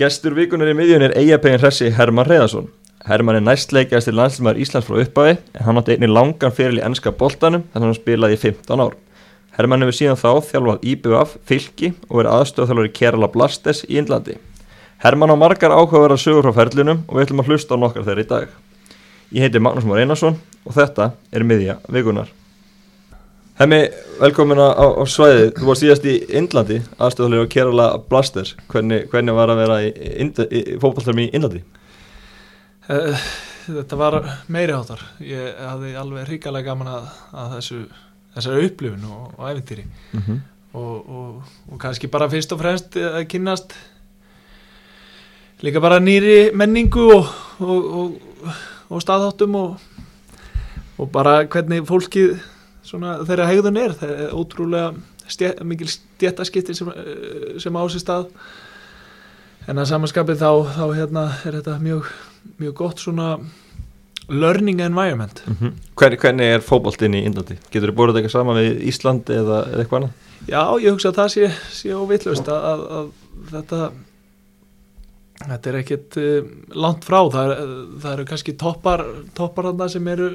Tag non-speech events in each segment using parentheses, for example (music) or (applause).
Gestur vikunar í miðjun er eigapegin hressi Herman Reyðarsson. Herman er næstleikjast til landslumar Íslands frá upphafi en hann átti einni langan fyrir í ennska boltanum þannig að hann spilaði í 15 ár. Herman hefur síðan þá þjálfað IBF, fylki og verið aðstofþjálfur í Kerala Blasters í Indlandi. Herman á margar áhugaverðar sögur frá ferlinum og við ætlum að hlusta á nokkar þeirra í dag. Ég heiti Magnús Mór Einarsson og þetta er miðja vikunar. Hemmi, velkomin á, á svæðið, þú var síðast í Indlandi, í Kerala Blasters. Hvernig, hvernig var að vera í, í, í, í Indlandi? Uh, þetta var meiri hátar ég hafði alveg hrigalega gaman að, að þessu, þessari upplifun og, og æfintýri Mm -hmm. og, og, og kannski bara fyrst og fremst að kynnast líka bara nýri menningu og, og staðháttum og bara hvernig fólkið svona, þeirra hegðun er það er ótrúlega stjæ, mikil stjættaskipti sem, eh, sem á sér stað en að samanskapið þá, þá hérna, er þetta mjög, mjög gott svona learning environment Mm -hmm. Hver, hvernig er fókbaltinn í Indlandi? Getur búið þetta eitthvað saman við Ísland eða, eða eitthvað annað? Já, ég hugsa að það sé, sé óvitlaust að, að, að þetta þetta er ekkit uh, langt frá, það, er, það eru kannski toppar, toppar þarna sem eru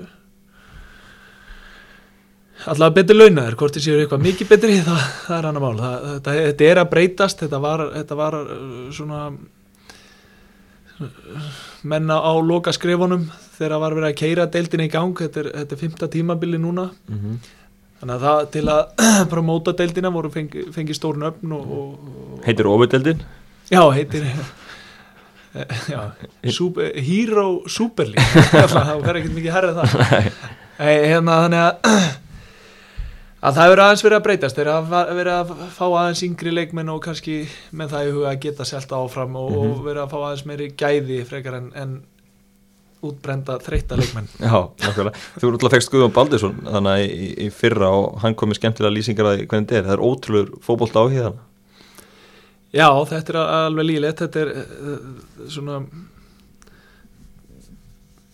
allavega betur launaður, hvort þið séu eitthvað mikið betri, (laughs) það, það er annar mál. Það, þetta, þetta er að breytast, þetta var, þetta var uh, svona menna á loka skrifunum þegar var verið að keira deildin í gang. Þetta er, þetta er fymta tímabili núna. Mm -hmm. Þannig að það til að (clears throat) promóta deildina voru fengi, fengi stórn öfn og, og, Heitir ofudeldin? Já, heitir (laughs) já, super, Hero Super League (laughs) það verður ekkert mikið herrið það. Ei, hérna þannig að (clears throat) að það hefur aðeins verið að breytast þeir verið að fá aðeins yngri leikmenn og kannski með það í huga að geta selta áfram og, Mhm. og verið að fá aðeins meiri gæði frekar en, en útbrenda þreytta leikmenn Já, nákvæmlega. Þú eru alltaf fegst Guðjón Baldursson þannig í, í fyrra og hann kom með skemmtilega lýsingar að hvernig þetta er. Það er ótrúlur fótbolta á hérna. Já, þetta er alveg lílegt þetta er uh, svona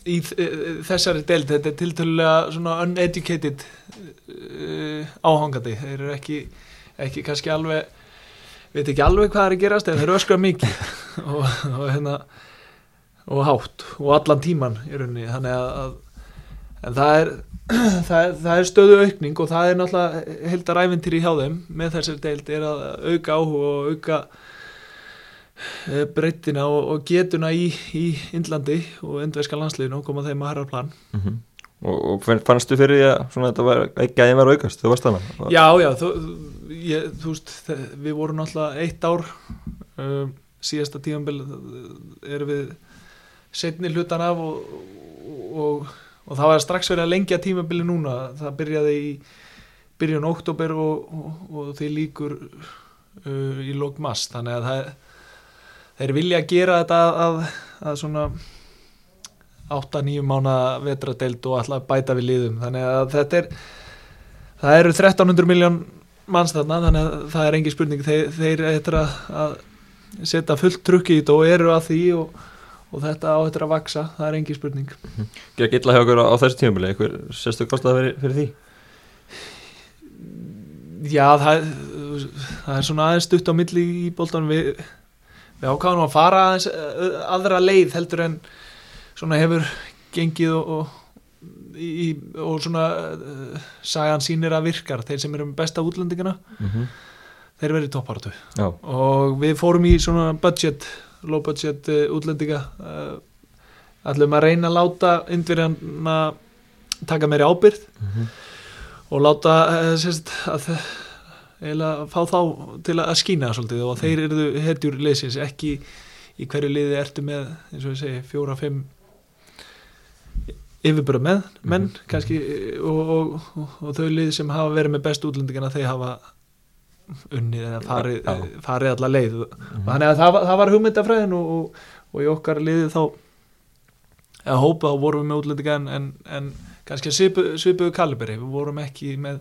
í þessari deild, þetta er tiltölulega svona uneducated uh, áhangandi, þeir eru ekki ekki kannski alveg veit ekki alveg hvað er að gerast en þeir eru öskra mikið (laughs) og, og hérna og hátt og allan tíman í rauninni, þannig að, að en það er (clears throat) það er, það er stöðu aukning og það er náttúrulega heldar æventýri hjá þeim með þessari deild er að auka áhuga og auka eh, breyttina og, og getuna í, í Indlandi og indverska landsliðinu og koma þeim að herra plan Mm -hmm. Og, og fann- fannstu fyrir því að svona, þetta var ekki að ég var aukast, þú varst þannig? Já, já, þú, ég, þú veist við vorum náttúrulega eitt ár um, síðasta tíðanbel erum við setni hlutan af og, og, og það var strax verið að lengja tímabili núna það byrjaði í byrjun oktober og, og, og þeir líkur uh, í lók mast þannig að það, þeir vilja gera þetta að, að, svona 8-9 mánu vetradeild og alltaf bæta við liðum? Þannig að þetta er það eru 1300 miljón manns þarna þannig að það er engi spurning. Þeir, þeir eitthvað að, að setja fullt trukki í þetta og eru að því og, og þetta á þetta að vaksa það er engi spurning. Gekk illa hjá okkur á, á þessu tímabili, eitthvað sérstu kostað fyrir, fyrir því? Já, það, það er svona aðeins stutt á milli í bóltanum við, við ákvæðum að fara aðeins uh, aðra leið heldur en svona hefur gengið og, og, í, og svona uh, sagan sýnir að virkar þeir sem eru með besta útlendingana Mm -hmm. þeir verið topparatu Já, og við fórum í svona budget low budget uh, útlendinga uh, ætlum að reyna að láta indverjana taka meiri ábyrð Mhm. og láta sérst, að eiginlega fá þá til að skýna svolítið og þeir eru hetjur leysins ekki í hverju liði ertu með eins og ég segi fjóra, fimm yfirbara með menn Mhm. kannski og, og, og, og þau liði sem hafa verið með bestu útlendingana þeir hafa unnið eða farið. Mhm. farið alla leið og þannig að það, það var hugmyndafræðin og, og, og í okkar liði þá eða hópa þá vorum við með útlendinga en, en, kannski svipu, svipuðu kaliberi við vorum ekki með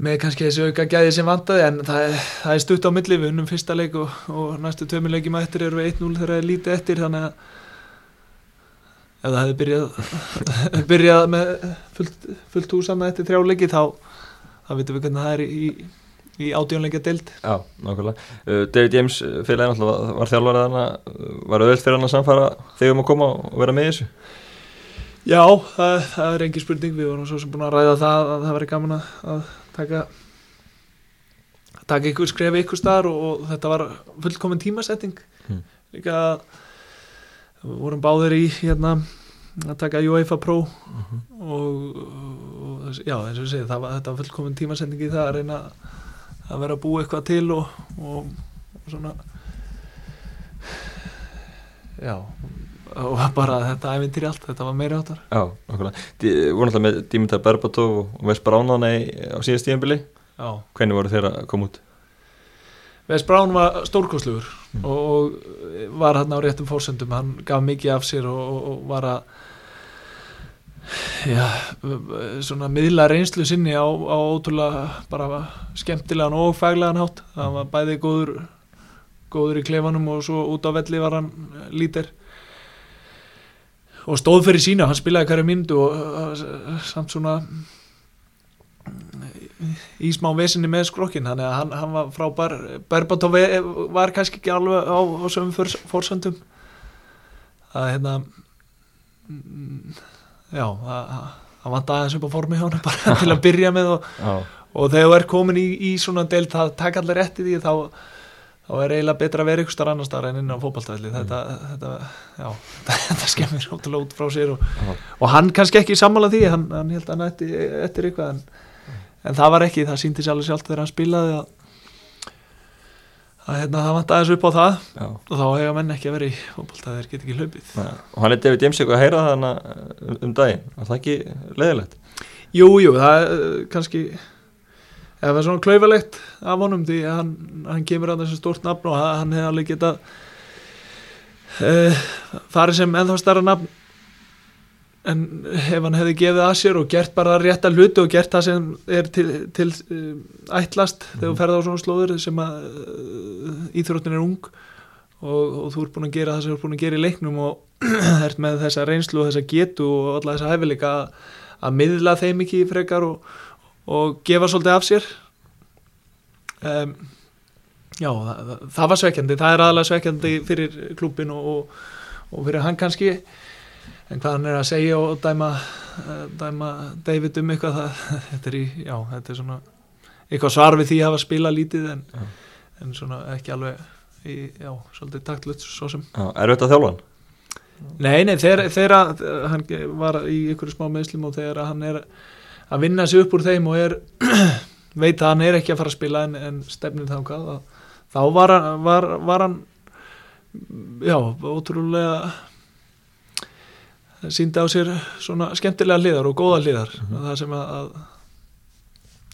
með kannski þessi auka gæði sem vandaði en það, það er stutt á milli við unnum fyrsta leik og, og næstu tömur leikjum að eftir eru við 1-0 þegar það er lítið eftir þannig að ef það hefði byrjað (laughs) byrjað með fullt, fullt húsana eftir þrjá leiki þá þá veitum við hvernig það er í, í átjónleikja dild Já, nákvæmlega. Uh, David James félagin alltaf var, þjálfarið hana var auðvilt fyrir hann að samfara þegar um að koma og vera með þessu? Já, það, það er engin spurning við vorum svo sem búin að ræða það að það taka taka ykkur skrefi ykkur staðar og, og þetta var fullkomin tímasetting Hmm. líka við vorum báðir í hérna að taka UEFA Pro og, og já, eins og ég segi var, þetta var fullkomin tímasetning í það að reyna að vera að búa eitthvað til og, og, og svona já og bara þetta ævindir í allt, þetta var meiri áttar Já, Þið voru alltaf með Dimitar Berbatov og hana í- á síðast tíðanbili Hvernig voru þeir að koma út? Wes Brown var stórkostlugur Mm. og, og var hann á réttum fórsendum hann gaf mikið af sér og, og, var að já, svona miðla reynslu sinni á, á ótrúlega bara skemmtilegan og faglegan hátt. Hann var bæði góður góður í klefanum og svo út á velli var hann lítir og stóð fyrir sína, hann spilaði hverju myndu og samt svona í smá vesinni með skrokkin þannig að hann, hann var frábær. Berbatov var kannski ekki alveg á, á sömum fórsöndum það er hérna mm, já það vant aðeins upp á formi hjá hann bara (laughs) til að byrja með og, og þegar þú er komin í, í svona del það takk allir rétt í því þá, þá er eiginlega betra að vera ykkur starf annar starf en inn á fótballtæðli þetta, þetta, já, (laughs) þetta, skemmir ótrúlega út frá sér og, og hann kannski ekki sammála því hann, hann held að hann ætti eftir eitthvað en, en það var ekki, það síndi sér alveg sjálft þegar hann spilaði að, að hérna, það vant aðeins upp á það. Já. Og þá hega menn ekki að vera í fótbolta þeir get ekki hlaupið. Nei, Og hann er David James eitthvað að heyra það um, um daginn. Var það ekki leiðilegt? Jú, jú, það er uh, kannski það var svona klaufalegt af honum því að hann, hann kemur að þessu stórt nafn og hann hefði alveg geta uh, farið sem ennþá starra nafn. En ef hann hefði gefið að sér og gert bara rétta hluti og gert það sem er til, til uh, ætlast þegar þú ferð á svona slóður sem að uh, íþróttin er ung og, og þú ert búin að gera það sem þú ert búin að gera í leiknum og (clears throat) ert með þessa reynslu og þessa getu og alla þessa hæfileika að, að miðla þeim ekki frekar og, og gefa svolítið af sér um, já, það, það, var svekkjandi það er aðalega svekkjandi fyrir klúbin og, og, og fyrir hann kannski en hvað hann er að segja og dæma, eh, dæma David um eitthvað það, (laughs) þetta er í, já, þetta er svona eitthvað svar við því að hafa spilað lítið en, Já. en svona ekki alveg í, já, svolítið taktlut svo sem Já, er þetta að þjálfa hann? Nei, nei, þegar, þegar hann var í ykkur smá meðslum og þegar hann er að vinna sig upp úr þeim og er (clears throat) veit að hann er ekki að fara að spila en, en stefnir þangað að, þá var, var, var hann já, ótrúlega síndi á sér svona skemmtilega hliðar og góða hliðar. Það sem að, að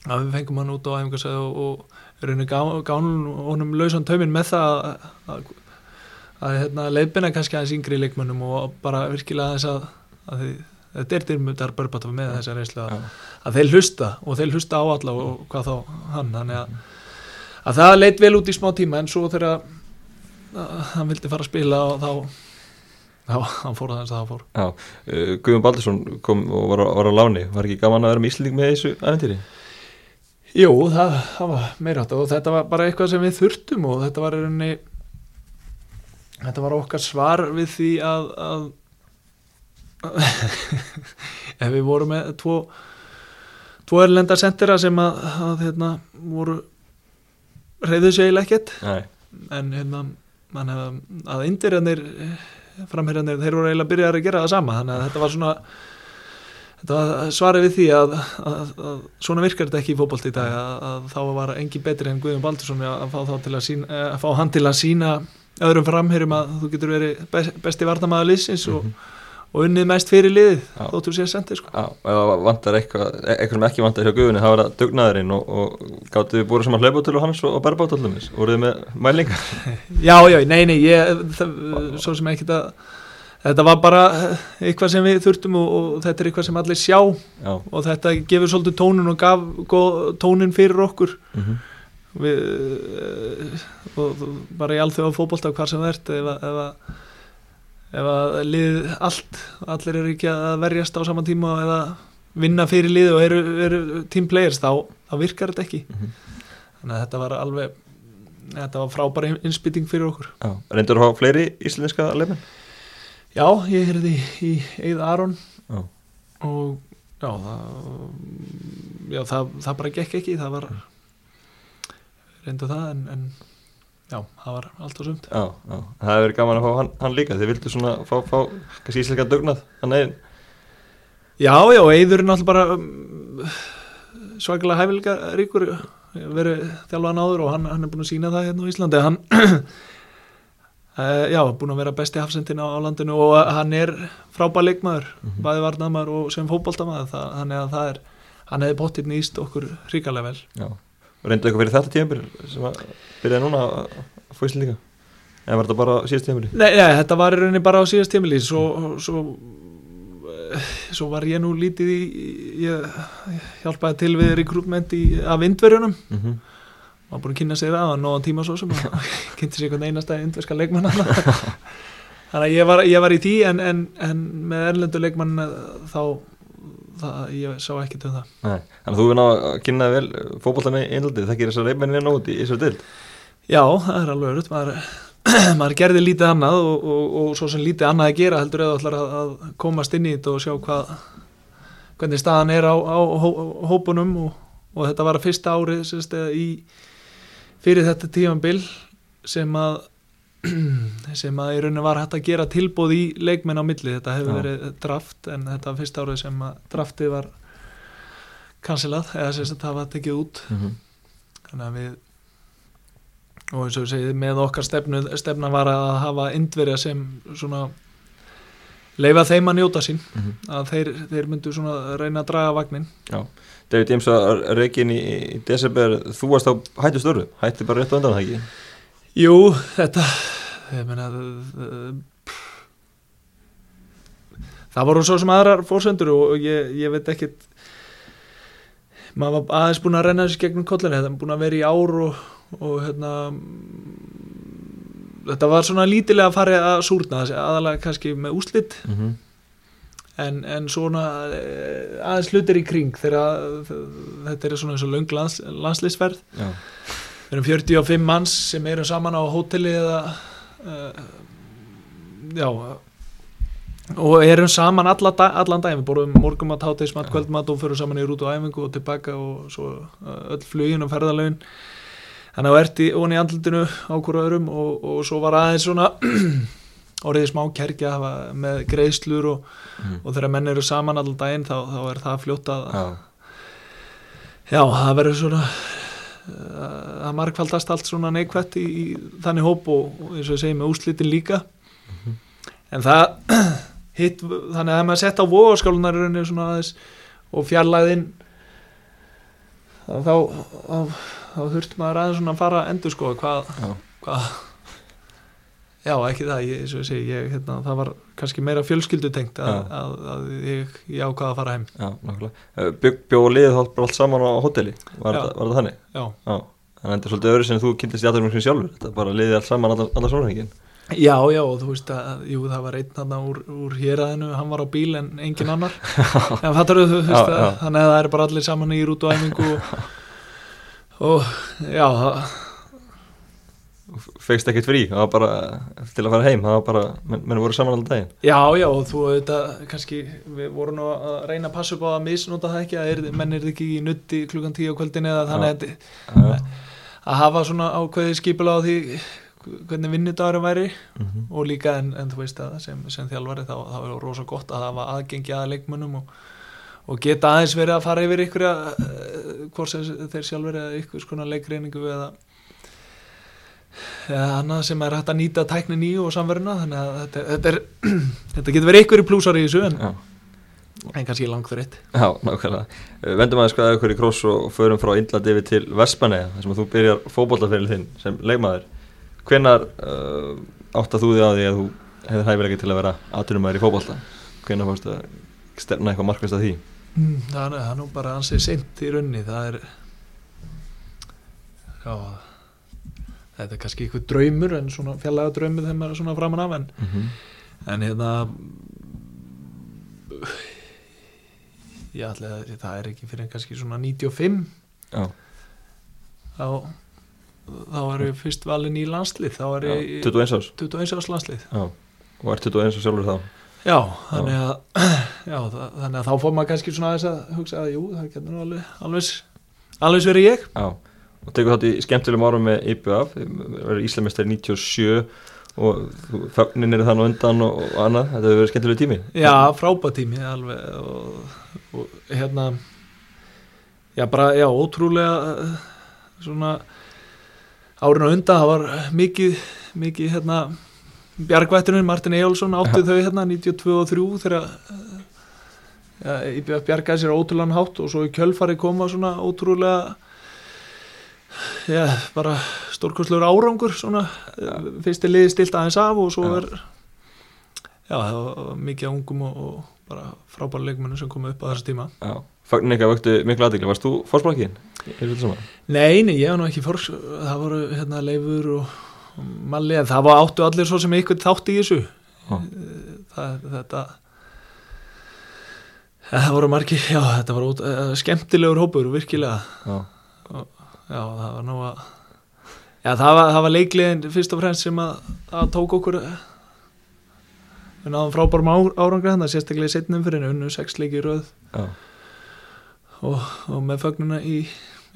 að við fengum hann út á æfingarsæð og, og raunir gánum honum lausan tauminn með það að, að að hérna, leiðbina kannski aðeins yngri leikmönnum og bara virkilega að, að því, þetta er dyrmundar börbátt með þessa reynslu að, Já. að þeir hlusta og þeir hlusta á alla og hvað þá hann. Þannig að, að það leit vel út í smá tíma en svo þegar hann vildi fara að spila og þá þá hann fór aðeins að það fór. Já, uh, Guðjón Baldursson kom og var, var á láni. Var ekki gaman að vera með Ísling með þessu æventýri? Jú, það, það var meira átt og þetta var bara eitthvað sem við þurftum og þetta var rauninni þetta var okkar svar við því að, að (laughs) ef við vorum með tvo tvo erlenda sendera sem að, að hérna, voru reyðu eiginlega ekkert. En hérna man, að indirjarnir framherjarnir, þeir voru eiginlega að byrja að gera það sama. Þannig að þetta var svona þetta var svarið við því að, að, að svona virkar þetta ekki í fótbolt í dag. Að, að þá var engin betri en Guðjón Baldursson að, að fá, þá til að, sína, eh, að fá hann til að sína öðrum framherjum að þú getur verið best, besti vartamæður liðsins og, og unnið mest fyrir liðið þóttur sér sendið sko. það vantar eitthvað eitthvað sem ekki vantar hjá Guðjunni það var að dugnaðurinn og, og gáttu við búið saman hlaupátölu hans og, og berbátölumis voruð þið með mælingar? (laughs) Já, já, nei, nei, ég, það, svo sem ekki þetta þetta var bara eitthvað sem við þurftum og, og þetta er eitthvað sem allir sjá. Já, og þetta gefur svolítið tónin og gaf góð, tónin fyrir okkur. Mm við, eh, og og bara í alþjóða fótbolta hvar sem það ert ef að, lið allt, allir eru ekki að verjast á sama tíma eða vinna fyrir lið og eru, eru team players þá, þá virkar þetta ekki Mhm. þannig að þetta var alveg þetta var frábæra innspýting fyrir okkur reyndur þú að hafa fleiri íslenska leifin? Já, ég heyrði í Eið Aron Já. og já, það, já það, það bara gekk ekki, það var reyndu það en, en já, það var allt og sumt. Já, já, það hefur verið gaman að fá hann, hann líka þið vildu svona fá, fá kannski íslenska dugnað hann eigin Já, já, Eiður er náttúrulega bara um, svakalega hæfilega ríkur verið þjálfaðan áður og hann, hann er búin að sína það hérna á Íslandi. Hann Uh, (clears throat) já, búin að vera besti hafsendin á, á landinu og hann er frábær leikmaður, mm -hmm. bæði varnamaður og sem fótboltamaður, þannig að það er hann hefði bóttið nýst okkur ríkalega vel. Já, reyndu eitthvað fyrir þetta tíðanbyrg sem að byrjaði núna að fá Íslandíka eða var þetta bara síðast tíðanbyrg? Nei, nei, þetta var í rauninni bara á síðast tíðanbyrg svo, svo, svo var ég nú lítið í ég hjálpaði til við rekrútment af indverjunum. Mm -hmm maður búin að kynna sér að nóðan tíma svo sem (laughs) kynnti sér einhvern einasta indverska leikmann þannig að ég var, ég var í tí en, en, en með erlendu leikmann þá það, ég sá ekki til það Nei. Þannig að þú er náðu að kynna vel fókbóltan í einlandi, það gerir þessar leikmennin nót í þessar dild Já, það er alveg örutt maður, (clears throat) maður gerði lítið annað og, og, og svo sem lítið annað að gera heldur eða ætlar að, að komast inn í þetta og sjá hvað hvernig staðan er á, á hópunum og, og þetta var að fyrsta árið fyrir þetta tífambil sem að (clears throat) sem að í rauninu var hægt að gera tilbóð í leikmenn á milli, þetta hefur Já. verið draft en þetta var fyrsta árið sem að draftið var kansilað eða sem þetta var tekið út mm -hmm. þannig að við og eins og við segjum með okkar stefnu, stefna var að hafa indverja sem svona leifa þeim að njóta sín mm -hmm. að þeir, þeir myndu svona reyna að draga vagnin Já David James að reygin í, í desember, þú varst á hættu störfu, hætti bara rétt á undan það ekki? Jú, þetta ég meina það voru svo sem aðrar fórsendur og ég, ég veit ekkit maður var aðeins búin að renna þessi gegnum kollin, þetta er búin að vera í ár og, og hérna þetta var svona lítilega að fara að súrna, aðalega kannski með úslitt mm en, en svona eh, aðeins hlutir í kring þegar þetta er svona eins og laung lands, landslýsverð við erum 45 manns sem eru saman á hóteli eða uh, já og erum saman alla allan dag við borum morgumat, hátegismat, kvöldmat og fyrir saman í rút og æfingu og tilbaka og svo uh, öll flugin og ferðalögin. Þannig að erti onni í andlutinu á hverju öðrum og, og svo var aðeins svona (clears throat) orðið smá kerkja með greiðslur og, mm. og þegar menn eru saman alltaf daginn þá, þá er það fljótt að já, já það verður svona það markfaldast allt svona neikvætt í, í þannig hóp og, og eins og ég segi með úslitin líka mm -hmm. en það (clears throat) hitt, þannig að maður sett á vóaskálunar og fjarlæðin þá þá, þá, þá þurft maður aðeins svona að fara að endur sko hvað hvað Já, ekki það, ég, ég, ég, ég hérna, það var kannski meira fjölskyldutengt að, að, að ég ákvaða að fara heim. Já, nákvæmlega. Eh, Bjó, bjó og liðið þá bara allt saman á hotelli, var, var það þannig? Já. Já, þannig að þetta er svolítið öðru sem þú kynntist í aðverjum sjálfur, þetta bara liðið allt saman allar sólhengin Já, já, og þú veist að, jú, það var einn hann úr, úr héræðinu, hann var á bíl en engin annar, en fattar þú, þú veist að, þannig að það er bara allir saman í rútuæmingu og, og já, það fegst ekkert frí, það var bara til að fara heim, það var bara, menn men voru saman alltaf daginn. Já, já, og þú veit að kannski, við vorum nú að reyna að passa upp á að misnóta það ekki, að er, menn er ekki í nutti klukkan tíu á kvöldin eða þannig að, að, að hafa svona ákveði skipila á því hvernig vinnudagur væri mm -hmm. og líka en, en þú veist að sem, sem þjálfari þá, þá er það rosa gott að hafa aðgengi að leikmönnum og, og geta aðeins verið að fara yfir ykkur að, hvort þeir sjálfur eða ykkur skona leikreiningu eða annað sem er hægt að nýta tæknin í og samverðina þannig að þetta, þetta, er, (clears throat) þetta getur verið í plúsar í þessu en, en kannski langt fyrir eitt Já, nákvæmlega. Vendum aðeins hvaða ykkur í kross og förum frá Índlandi við til Vespanega þar sem þú byrjar fókbóltaferil þinn sem leikmaður. Hvenar uh, átt að þú því að því að þú hefur hæfilega til að vera aðtunumæður í fókbólta? Hvenar fórst að stefna eitthvað markvæmst að því? Mm, það, er, nú bara ansið sent í raunni það er já þetta er kannski eitthvað draumur en svona fjallega draumur þegar maður er svona framan af en, mm -hmm. en hérna ég ætla að það er ekki fyrir kannski svona 95 Já. þá þá er ég fyrst valin í landslið þá er ég í 21 árs. 21 árs landslið. Já, og er 21 árs sjálfur þá. Já, þannig að (clears throat) já, það, þannig að þá fór maður kannski svona aðeins að hugsa að jú, það getur nú alveg alveg, verið ég. Já, og tekur þátt í skemmtilegum árum með IBF, verður Íslamestari 97 og fögnin er þann og undan og, og annað, þetta hefur verið skemmtilegu tími. Já, frábæð tími alveg og, og hérna já, bara, já, ótrúlega eh, svona árin á undan, það var mikið mikið, hérna Bjargvætturinn, Martin Ejjólfsson áttu þau hérna 92 og 3 þegar eh, ja, IBF bjargaði sér ótrúlegan hátt og svo í kjölfari koma svona ótrúlega já, bara stórkostlegur árangur svona, ja. fyrst er liðið stilt aðeins af og svo er já, það var mikið af ungum og, og bara frábæra leikmennu sem komu upp á þessu tíma. Já, fögnin eitthvað vöktu miklu aðdegli, varst þú fórsprakkin? Nei, nei, ég var nú ekki fórs það voru hérna leifur og, og malli, en það var áttu allir svo sem eitthvað þátt í þessu. Já. það, þetta það voru margir, já, þetta var út, uh, skemmtilegur hópur, virkilega. Já, já, það var nú að já, það var, það var leikliðin fyrst og fremst sem að, að tók okkur við náðum frábærum á- árangri þannig, sérstaklega í setnum fyrir unnu sex leiki röð. Og, og með fögnuna í,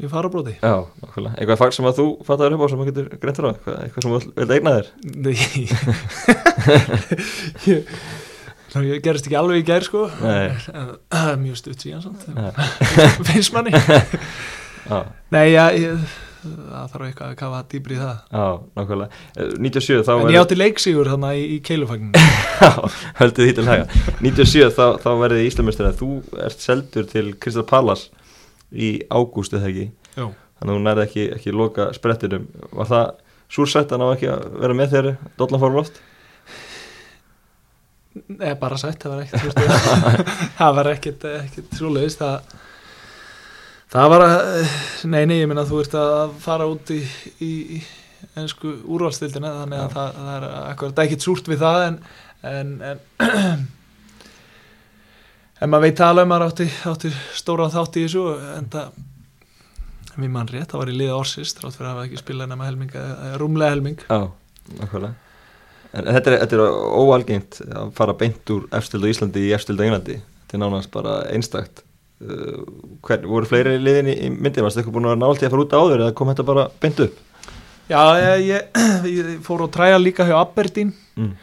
í farabróti já, nákvæmlega. Eitthvað fag sem að þú fattaður upp á sem þú getur greintur á, eitthvað, eitthvað sem þú vilt eigna þér? Ná, (laughs) ég gerist ekki alveg í gær sko. Nei. en er mjög stutt síðan (laughs) finnst manni (laughs) nei, já, ég, það þarf eitthvað að kafa dýbri í það. Já, nákvæmlega. Eh, 97 þá en ég átti leiksígur þannig í, í keilufagnin (laughs) Já, höldið því til haga. 97 þá, þá verðið Íslamestur að þú ert seldur til Kristal Pallas í ágúst eða ekki? Jú. þannig að þú nærði ekki, ekki loka sprettinum. Var það súrsætt að ná ekki að vera með þegar Dollan fór loft? Nei, bara sætt, það var ekkert (laughs) það var ekkert, ekkert svoleiðis. Það það var að nei, nei, ég minna að þú ert að fara út í, í, ennsku úrvalstildina þannig að Já. það, það er akkurat ekkert súrt við það en en, en en maður veit tala um að átti, átti stóra þátt í þessu en það við mann rétt, það var í liða orsist þrátt fyrir að hafa ekki spilað nema helming rúmlega helming. Já, nákvæmlega. En þetta er, þetta er óalgengt að fara beint úr efstildu Íslandi í efstildu Englandi. Þetta er nánast bara einstakt hvern, voru fleiri liðin í, í myndi varst eitthvað búin að nált í að fara út áður eða kom þetta bara beint upp? Já, ég, ég, (clears throat) ég fór að træja líka hjá Aberdeen Mm.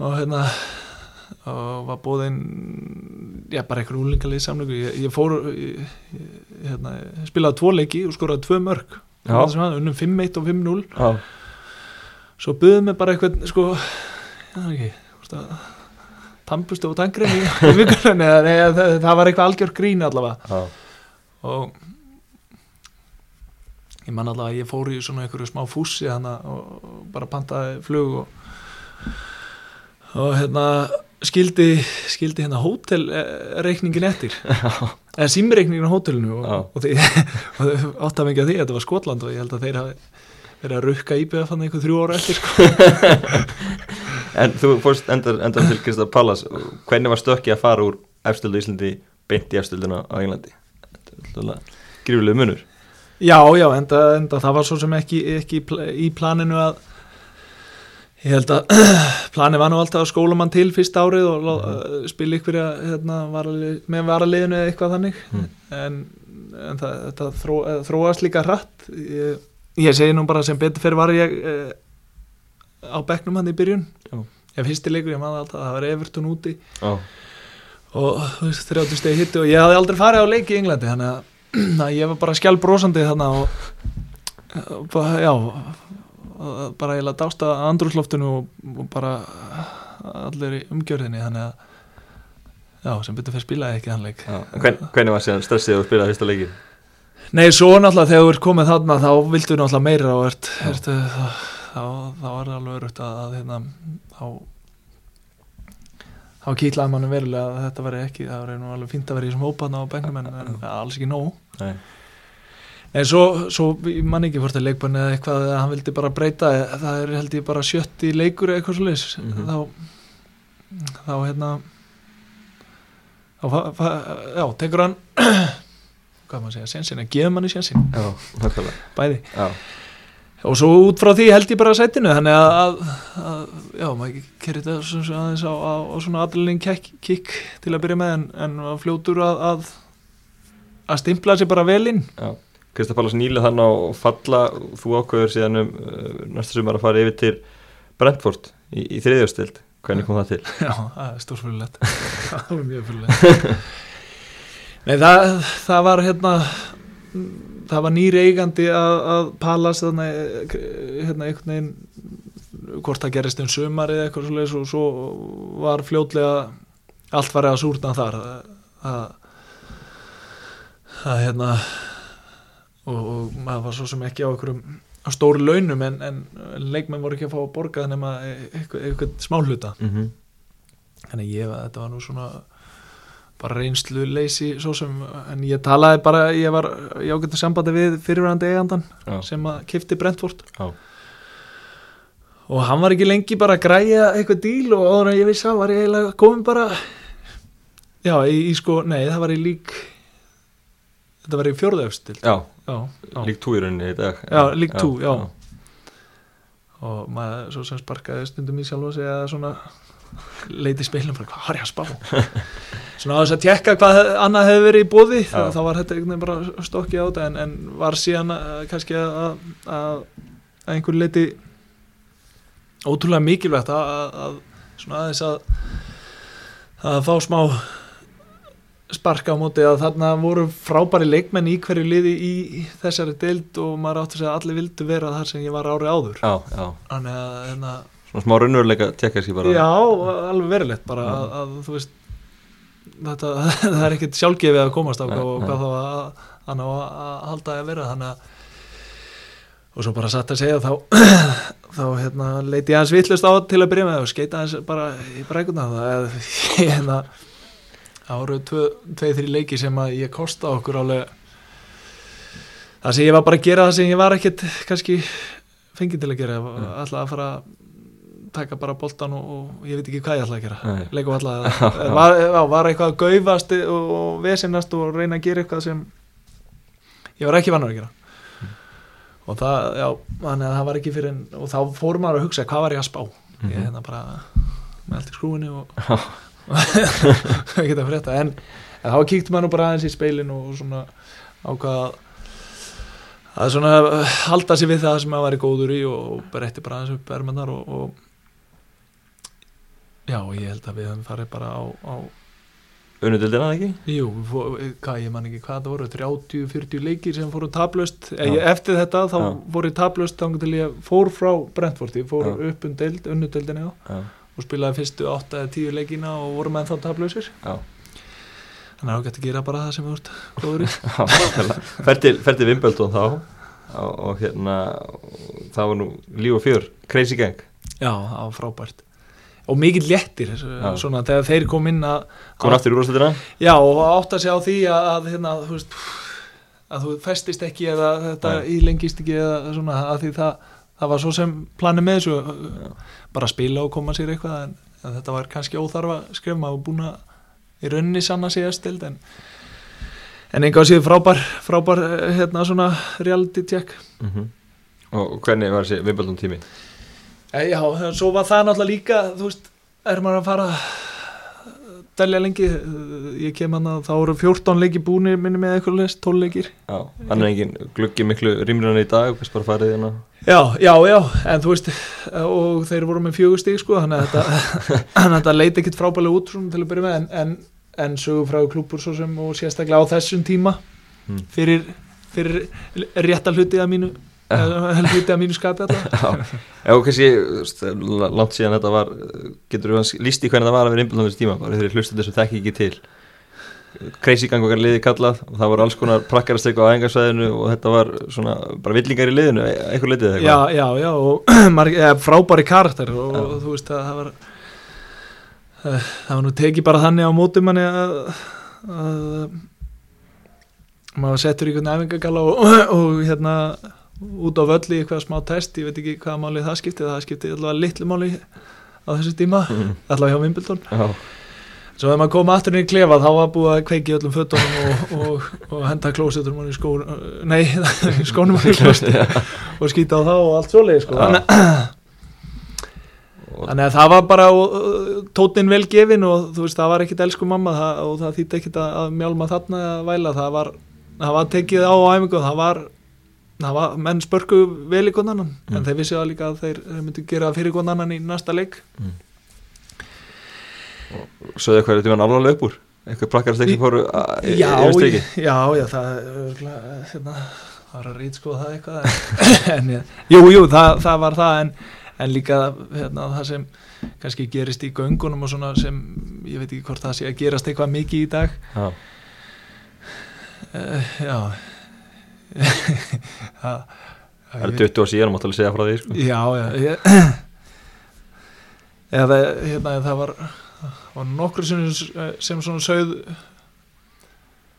og hérna og var bóðinn já, bara einhver úlingalið samlöku ég, ég fór ég, ég, hérna, ég spilaði tvo leiki og skoraði tvö mörg Já. unnum 5-1 og 5-0 Já, svo buðum mig bara eitthvað sko, já ekki hvort að tampustu og nei, það, var eitthvað algjör grín allavega. Já, og ég man allavega að ég fór í svona einhverju smá fússi hana og bara pantaði flug og, og hérna skildi, skildi hérna hótelreikningin eftir. (laughs) Eða símreikningin á hótelinu og, og, (laughs) og þau átt að mikið að því að þetta var Skotland og ég held að þeir hafi verið að rukka íbjöða fann einhver þrjú ára eftir sko. (laughs) En þú fórst endar, endar til Kristal Pallas hvernig var stökki að fara úr efstildu Íslandi beint í efstilduna á Englandi? Grífulegu munur Já, já, enda, enda það var svo sem ekki, ekki í pl- í planinu að ég held að (clears throat) planið var nú alltaf að skóla mann til fyrst árið og mm Mhm. spila ykkur hérna, varalið, með varaliðinu eða eitthvað þannig Mm. en, en það, þetta þró, eh, þróast líka hratt ég, ég segi nú bara sem betur fyrir var ég eh, á bekknum hann í byrjun Já. ég fyrsti leikur, ég maður alltaf, það var Everton úti Já, og þú veist, 30 stegi hitti og ég hafði aldrei farið á leik í Englandi þannig að, (clears throat) að ég var bara skjálbrósandi þannig og, og bara, já og bara ég laði dásta andrúsloftinu og, og bara allir í umgjörðinni þannig að já, sem betur fyrir spilaði ekki þann leik Hvern, hvernig var síðan stressið að spila fyrsta leikin? Nei, svo náttúrulega þegar þú ert komið þarna þá viltu náttúrulega meira og ert, Já. ert þá, er það alveg örugt að, að hérna, þá þá kýtlaði manni verulega að þetta veri ekki, það veri nú alveg fínt að vera í þessum hópaðna á bengnum en, en alls ekki nóg. Nei, Nei, svo, svo ég man ekki hvort að leikbann eða eitthvað að hann vildi bara breyta það er held ég bara sjötti leikur eða eitthvað svo leis Mhm. þá þá hérna þá já, tekur hann (clears throat) hvað maður segja, sensin að gefa manni sensin bæði. Já, og svo út frá því held ég bara sætinu þannig að, að, að já, maður kerir þetta svona svona aðeins á, á, á svona aðlunning kikk til að byrja með en, en fljótur að, að að stimpla sér bara vel inn. Kristaf Pallas nýlega þann á falla þú ákveður síðan um uh, næsta sumar að fara yfir til Brentford í, í þriðjóðstild hvernig kom það til? (laughs) Já, það er stórfyrirlegt (laughs) það var mjög fyrirlegt Nei, það, það var hérna það var nýri eigandi að, að Pallas þannig, hérna einhvern veginn hvort það gerist um sumar eða eitthvað svoleiðis og svo var fljótlega allt farið að súrna þar að að hérna og, og maður var svo sem ekki á einhverjum á stóru launum en, en leikmenn voru ekki að fá að borga nema eitthvað, eitthvað smá hluta Mm -hmm. þannig ég, þetta var nú svona bara reynslu leysi svo sem, en ég talaði bara ég var í ágættu sambandi við fyrirverandi eigandan Já, sem að kifti Brentford. Já, og hann var ekki lengi bara að græja eitthvað díl og áður en ég vissi að var ég eiginlega komin bara já, í, í sko, nei, það var í lík þetta var í fjórðaufstild já, já, já. lík tú í rauninni í dag. Já, League Two, já. og maður svo sem sparkaði stundum í sjálf og segja svona leiti speilum bara hvað har ég að spá? Svona á þess að tjekka hvað annað hefði verið í bóði þá, var þetta einhvern veginn bara stokkið á þetta en, en var síðan uh, kannski að, að, að einhver leiti ótrúlega mikilvægt að, að, að svona aðeins að að fá smá sparka á móti að þarna voru frábæri leikmenn í hverju liði í þessari deild og maður átti að segja að allir vildu vera þar sem ég var ári áður. Já, já, þannig að hérna, svona smá raunveruleika tekka sér bara já, alveg verulegt bara að, að þú veist þetta, (laughs) það er ekkert sjálfgefið að komast á Nei, og hvað þá að, að, að, halda að vera þannig að og svo bara satt að segja þá (clears throat) þá hérna, leiti ég aðeins vitlust á til að byrja með og skeita aðeins bara í brækuna það er (laughs) hérna það voru tvö, tvei, þrjí leiki sem að ég kosta okkur alveg það sem ég var bara að gera það sem ég var ekkert kannski fengið til að gera Mm. alltaf að fara að taka bara boltan og, og ég veit ekki hvað ég ætla að gera. Leikum alltaf (laughs) var, var eitthvað að gaufast og, og vesinast og reyna að gera eitthvað sem ég var ekki vannar að gera. Og það, já, þannig að það var ekki fyrir en, og þá fór maður að hugsa hvað var ég að spá? Mhm. ég hérna bara með allt í skrúinu og (laughs) og geta frétta. En, en þá kíkti maður bara aðeins í speilin og svona ákvað að svona halda sér við það sem maður væri góður í og breytti bara aðeins upp ermennar og, og já, ég held að við höfum farið bara á, á unnudildina ekki? jú, hvað ég man ekki hvað það voru 30-40 leikir sem fóru tablust ég, eftir þetta þá Já. fóru tablust þá til ég fór frá Brentford fór Já. upp um deild, unnudeldinni Já, og spilaði fyrstu 8-10 leikina og voru með þá tablusir já, þannig að það gæti að gera bara það sem við vart góður í. (laughs) Já nákvæmlega. fer til, fer til Wimbledon þá og, og hérna það var nú líf og fjör, crazy gang. Já, það var frábært og mikill léttir svona þegar þeir kom inn að komin aftur í úrvarsleitina já og átt að segja á því að, að hérna, þú veist að þú festist ekki eða þetta Nei. ílengist ekki eða svona að því það, það var svo sem planið með þessu Já. bara spila og koma sér eitthvað en, en þetta var kannski óþarfa skref maður búin að í rauninni sanna sig að stild en en einhvað séð frábær frábær eh, hérna svona reality check mm og og hvernig var þessi Wimbledon tími? E, já, svo var það náttúrulega líka þú veist, er maður að fara að delja lengi Eh, ég kem hann að þá eru 14 leiki búinir minni með eitthvað list, 12 leikir Já, hann er engin gluggi miklu rýmrinan í dag, hvers bara farið hérna Já, já, já, en þú veist og þeir voru með fjögur stík sko þannig að þetta, (laughs) leiti ekkit frábælega út svona, til að byrja með en, en, en sögur frá klúpur svo sem og sérstaklega á þessum tíma Mm. fyrir, fyrir rétta hluti að mínu hluti að mínu skapi alltaf (laughs) og kannski, langt síðan þetta var, getur við líst í hvernig það var að vera Wimbledon þessu tíma, bara þegar hlustum þessu þekki ekki til. Crazy gang okkar liði kallað og það voru alls konar prakkarastek á æfingarsvæðinu og þetta var svona bara villingar í liðinu, e- eitthvað litið eða Já, eitthvað? Já, já og (clears throat) ja, frábæri karakter og, Já. þú veist að það var eh, það var nú tekið bara þannig á mótum manni að, að maður settur í einhvern æfingagalla og, (clears throat) og hérna út á völli eitthvað smá test, ég veit ekki hvaða máli það skipti, það skipti allavega litlu máli á þessu tíma, Mm, allavega hjá Já, svo þegar maður kom aftur inn í klefa þá var búið að kveiki öllum fötunum og, og, og henda klósetur mann í skó nei, (laughs) skónum mann í (laughs) klósetur og skýta á þá og allt svoleið sko. (clears throat) Þannig, að það var bara tótnin vel gefin og þú veist það var ekkit elsku mamma það, og það þýtti ekkit að, mjálma þarna að væla. Það var, það var tekið á æfingu það var, var menn spörku vel í konan annan Mm. en þeir vissi að líka að þeir, þeir myndu gera fyrir konan annan í næsta leik. Söðu eitthvað er þetta alvarlega upp úr Eitthvað prakkarast ekki fóru í- já, já, já, það hérna, það var að rít sko það eitthvað en, (laughs) en, jú, jú, það, það var það en, en líka hérna, það sem kannski gerist í göngunum og svona sem, ég veit ekki hvort það sé að gerast eitthvað mikið í dag. Já, uh, já (laughs) það, það er 20 ár síðan, máttu alveg segja frá því sko. já, já ég, (clears throat) eða, hérna, það var og nokkur sem, sem svona sögð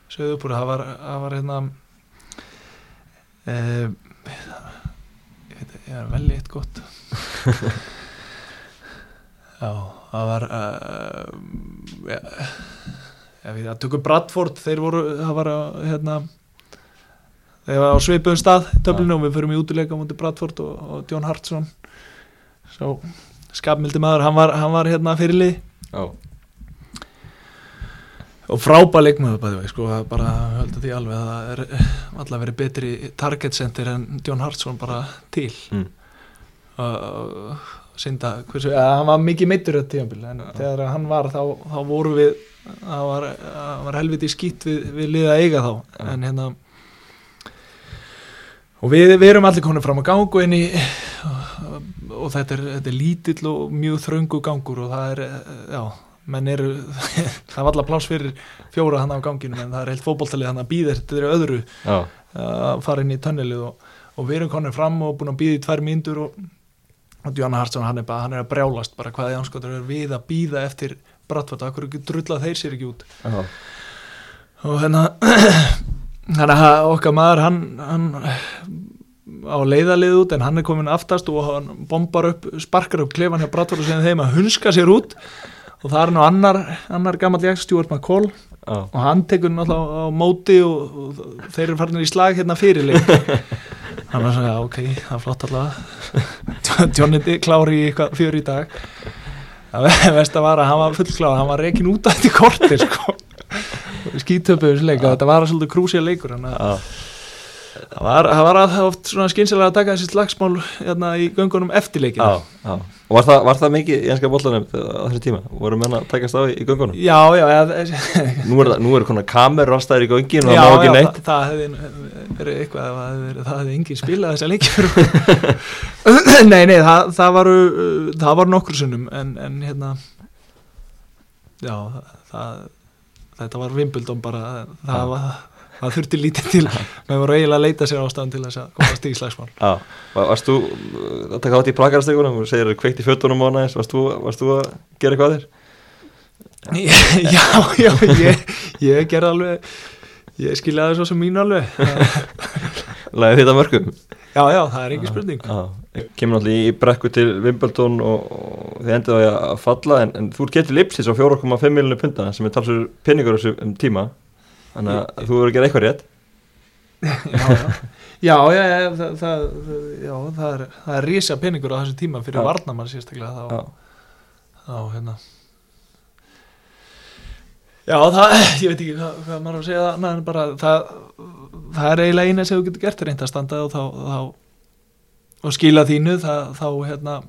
sögð upp úr það var, það var hérna e, ég er vel eitt gott (laughs) já það var uh, ja, ég veit að tökum Bradford þeir voru, það var að, hérna þeir var á svipuðum stað töflinu og við förum í útileika á múti Bradford og, og John Hartson. Svo skapmildi maður, hann var, hann var hérna fyrirlið Já, og frábæð leikmaður bæði sko, það bara höldu því alveg að það er alltaf verið betri target center en John Hartson bara til. Mm. og synda, hversu, hann var mikið meittur þetta tíðanbíl, en þegar hann var þá, þá voru við það var, það var helviti skýtt við, við liða eiga þá. Já. en hérna og við, við erum allir komin fram á gangu inn í og, og þetta er, þetta er lítill og mjög þröngu gangur og það er, já menn eru, (laughs) það var alltaf pláss fyrir fjóra hann á ganginum en það er heilt fótboltalið hann að býða þetta er öðru já, að fara inn í tönnelið og, og við erum konið fram og búin að býða í tvær mínútur og, og Djóna Hartsson hann er, bara, hann er að brjálast bara hvað í anskotur er við að býða eftir Brattvart, ekki drullað þeir sér ekki út? Já, og hérna (clears throat) þannig að okkar maður hann, hann á leiðalið út en hann er komin aftast og hann bombar upp, sparkar upp klefan hjá Brattvart og segir þeim að hunska sér út. Og það er nú annar, annar gammal jægt Stuart McCall. Já, og hann tekur náttúrulega á móti og, og þeir eru farinir í slag hérna fyrirleik (laughs) hann var svona, ok, það er flott allavega. (laughs) Johnny klári í eitthvað fjör í dag. Það vest að (laughs) vara, hann var fullkláð hann var reikin út af þetta kortir sko. Skítöpuðu þessu leik og þetta var svolítið krúsið leikur það var, það var oft svona skynsilega að taka þessi slagsmál hérna, í göngunum eftir leikinu. Og var það, var það mikið í enska bollanum á þessu tíma? Voru menn að takast á í, göngunum? já, já, já, Nú er, það, nú er konar kamerur ástæður í göngin og það má ekki já neitt það, það hefði verið eitthvað það hefði engin spilað þessa leiki fyrir (laughs) nei, nei, það, það varu það var nokkur sunnum en, en hérna já, það þetta var Wimbledon bara það, var, það þurfti lítið til. (laughs) Með voru eiginlega að leita sér ástæðan til þess að komast í slagsmál Já, var, varst þú uh, að taka átt í prakarstegunum og segir að kveikt í fötunum og næst, varst þú að gera eitthvað þér? (laughs) já, já, ég, ég gerði alveg ég skiljaði svo sem mín alveg (laughs) Læði þetta mörgum? já, já, það er ekki spurning. Kemur náttúrulega í brekku til Wimbledon og, og þið á því að falla en, en þú er getið lipsis á 4,5 miljonir punta sem er talsur peningur um tíma. Þannig að þú verður að gera eitthvað rétt. (laughs) Já, já, já, já, það, það, já það, er, það er rísa peningur á þessu tíma fyrir varnamann sérstaklega þá, þá hérna. Já, það, (laughs) ég veit ekki hvað, hvað maður á að segja það, en bara það, það er eiginlega eina sem þú getur gert reynd að standa og þá, þá og skila þínu, það, þá hérna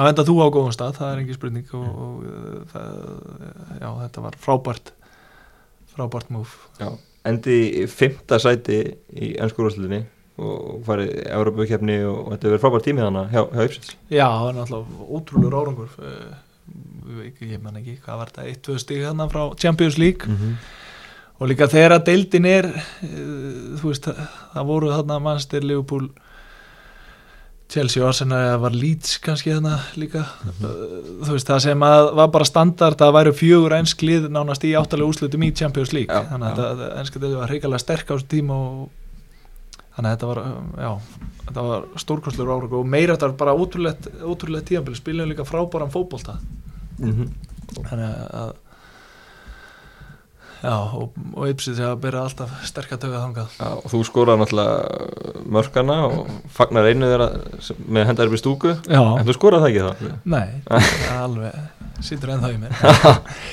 enda þú á góðum stað, það er engin spurning og, og það, já, þetta var frábært frábært múf. Endi í fymta sæti í ennskúrúslutinni og farið Európa-kefni og, og þetta verið frábært tímið hana hjá, hjá Ipsins Já, það er náttúrulega ótrúlega árangur uh, ég man ekki, hvað var þetta 1-2 stíg þarna frá Champions League mm -hmm. Og líka þegar að deildin er uh, þú veist, það, voru þarna Manchester, Liverpool Chelsea og Arsenal eða var Leeds kannski þarna líka? Uh, þú veist, það sem að var bara standard að væru fjögur ensk lið nánast í áttalega úrslutum í Champions League. Já, þannig að enska deildin var hreikalega sterk á þessu tíma og þannig að þetta var, já, þetta var stórkostlegur árangur og meira þetta var bara ótrúlegt, ótrúlegt tíðanbili, spilum líka frábæran fótbolta. Mm -hmm. þannig að Já, og, og Ipsið þegar að byrja alltaf sterk að tökja þangað. Já, og þú skoraði náttúrulega mörkana og fagnar einu þeirra með hendar upp í stúku. Já, en þú skoraði það ekki (laughs) það nei, það alveg sýtur ennþá í mér.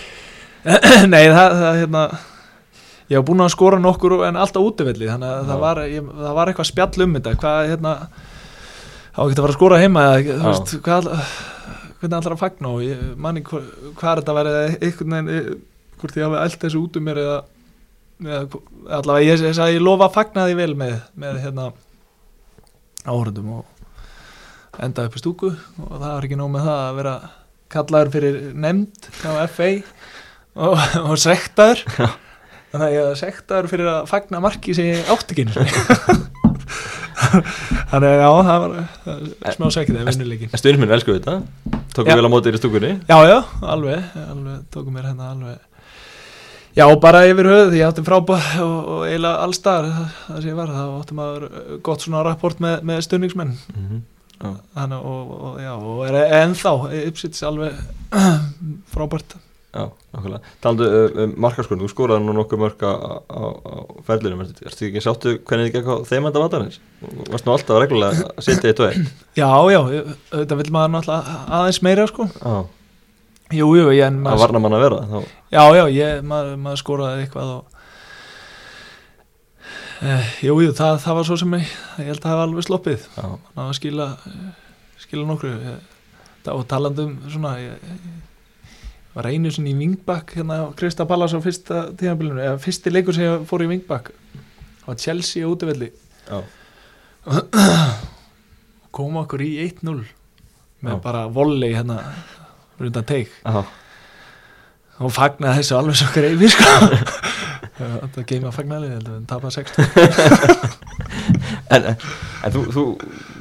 (laughs) Nei, það, það hérna ég hef búin að skora nokkur en alltaf útivelli þannig að það var, ég, það var eitthvað spjall um þetta. Hvað hérna þá ekki að fara að skora heima eða þú veist, hvað hvernig allar að fagna? Og ég manni hvað, er þetta að vera eh, hvort ég hafi allt þessu út um mér eða, eða allavega ég, ég, ég, lofa að fagna því vel með, með hérna áhörðum og enda upp í stúku og það var ekki nóg með það að vera kallaður fyrir nefnd á FA og, og sektaður. Þannig að ég var sektaður fyrir að fagna marki sem ég átti ekki (laughs) þannig að já, það var smá sekið eða vinnuleikin En stuðnisminn elsku þetta? Tókum Já. vel á móti þér í stúkunni? Já, já, alveg, alveg tókum mér hérna alveg Já, bara yfir höfuð, ég átti frábæð og, og eiginlega allstar það sem ég var, það átti maður uh, gott svona rapport með, með stunningsmenn mm -hmm. Þannig, og, og, já, og er ennþá Ipsits alveg (clears throat) frábært. Já, nákvæmlega. Taldu um, markarskorun, þú skoraði nú nokkuð mörk á, á, á ferðlunum ertu ekki sáttu hvernig þið gekk á þeim enda vatanins? Varst nú alltaf reglulega að setja og eitt? (clears throat) Já, já, þetta vil maður náttúrulega aðeins meira sko. Já, Jú, jú, ég en að maður, varna mann að vera þá Já, já, ég, maður, maður skoraði eitthvað og eh, Jú, jú, það, það var svo sem ég, ég held að það hafa alveg sloppið. Já, ná að skila skila nokkru það- og talandum svona ég, ég var einu sinni í Vingbakk hérna á Krista Pallas á fyrsta tíðanbílunum eða fyrsti leikur sem ég fór í Vingbakk það var Chelsea á útivelli. Já, kom okkur í 1-0 með Já. bara volley hérna rundan teik. Og fagnaði þessu alveg svo greiði sko. (laughs) Þetta geima fagnalið heldur en tapa 60 (laughs) En, en, þú, þú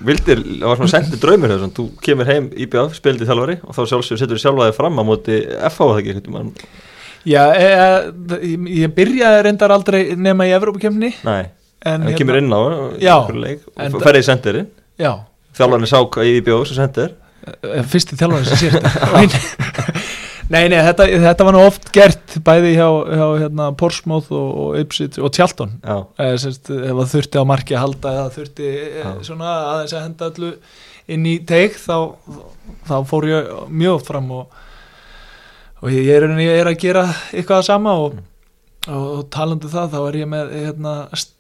vildir, það var svona sendið draumur þessum, þú kemur heim í BF, spildi þjálfari og þá sjálfsögur setur þú sjálfaði fram á móti FH það ekki, einhvern veginn? Já, e, e, ég, ég byrjaði reyndar aldrei nema í Evrópukemni Nei, en, þú kemur inn á Já, og ferði í sendirinn. Já, þjálfarni sá hvað í BF sem sendir fyrsti þjálfarinn sem þetta (laughs) Nei, nei, þetta, þetta var nú oft gert bæði hjá, hjá hérna, Portsmouth og, og Ipswich og Tjalton Já, eða það þurfti á marki að halda eða þurfti. Já. svona aðeins að henda allu inn í teik þá, þá fór ég mjög oft fram og, og ég, er, ég er að gera eitthvað að sama og, og talandi það þá er ég með hérna,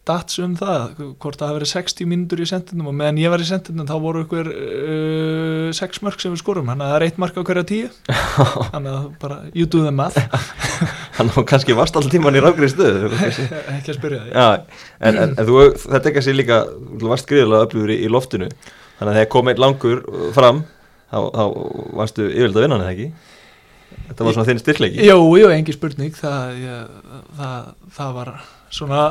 stats um það hvort það hafi verið 60 mínútur í sendinum og meðan ég var í sendinum þá voru ykkur uh, 6 mörg sem við skorum þannig að það er eitt mark á hverja tíu. (laughs) Þannig að bara you do the math. (laughs) Hann var kannski vast alltaf tíman í rákri stöðu (laughs) ekki að spyrja því Já, en, en, þú, þetta er kannski líka varst gríðilega öflugur í, í loftinu. Þannig að þegar kom einn langur fram þá, þá varstu yfirlega að vinna hann eða ekki? Þetta var svona þinn styrkleiki. Jú, jú, engi spurning. Það, ég, það, það var svona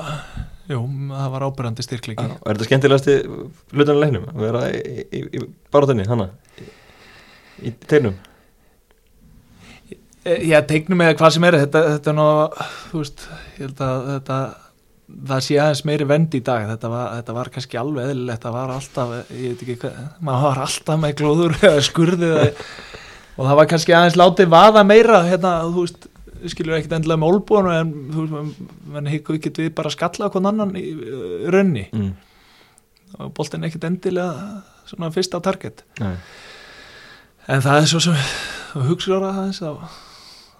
jú, það var ábyrjandi styrkleiki. Já, er þetta skemmtilegasti hlutan í leiknum? Að vera í, í, í barátunni hana? Í, í teinum Já, teiknum eða hvað sem er þetta, þetta er nú, þú veist ég held að þetta það sé aðeins meiri vend í dag. Þetta var, þetta var kannski alveg eðlilegt. Það var alltaf, ég veit ekki hvað maður var alltaf með glóður eða skurði eða, og það var kannski aðeins látið vaða meira, hérna, þú veist skilur ekkit endilega með olbúinu en þú veist, hikku ekki við bara að skalla hvern annan í uh, raunni mm. og boltin ekkit endilega svona fyrst á target Nei. en það er svo sem hugsa ára aðeins þá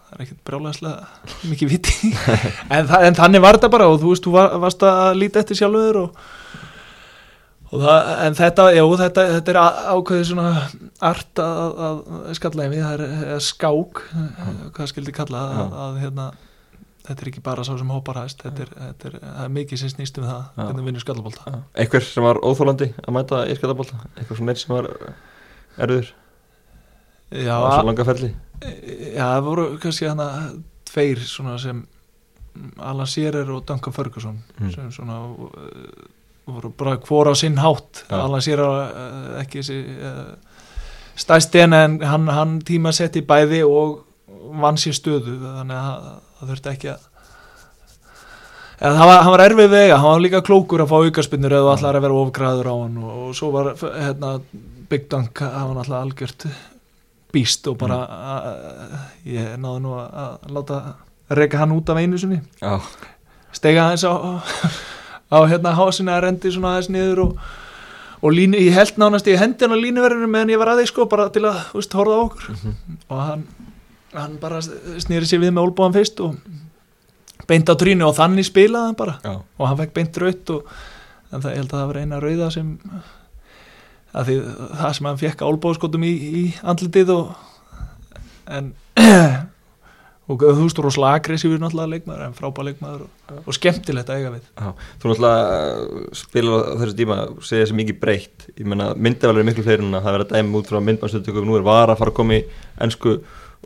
það er ekkert brjálæðislega mikið viti (laughs) en, en þannig var þetta bara og þú veist, þú var, varst að líta eftir sjálfur og það, en þetta, já, þetta, þetta er ákveðið svona art að, að skalla yfir, það er er skák hvað skildi kalla að, að hérna þetta er ekki bara sá sem hópar hæst þetta er, þetta er, það er mikið sem snýst um það Já. hvernig vinnur skallabólta einhver sem var óþólandi að mæta í skatabólta einhver sem, sem var erður á svo langa ferli? Já, það voru kannski hana tveir svona sem Alan Shearer og Duncan Ferguson Mm. sem svona voru bara hvora á sinn hátt Já. Alan Shearer uh, ekki uh, stæsti en hann, hann tíma setti bæði og vann sér stöðu þannig að það, þurfti ekki að eða það var, var erfið vega, hann var líka klókur að fá aukarspinnur eða allar að vera ofgræður á hann og, og svo var hérna, Big Dunk, hann var alltaf algjört býst og bara Mm. að, ég náði nú að, að láta reyka hann út af einu sinni stega aðeins á, á hérna hásina að rendi svona aðeins niður og, og línu, ég held nánast ég hendi hann á línuverðinu meðan ég var aðeins sko bara til að, þú veist, horfa á okkur. Og hann, hann bara snýri sér við með olbúan fyrst og beint á trínu og þannig spilaði hann bara. Já, og hann fekk beint raut og en það, ég held að það var eina rauða sem að því það sem hann fekk álbóðskotum í, í andlitið og en (clears throat) og þú veist rosalega aggressífur náttúrulega leikmaður en frábæð leikmaður og, og skemmtilegt að eiga við. Já Þú náttúrulega spilar á þessu tíma segja þessi mikið breytt. Ég menna myndavælir er miklu fleiri en að það verða dæmi út frá myndbandstöðtökum Nú er var að fara að koma í ennsku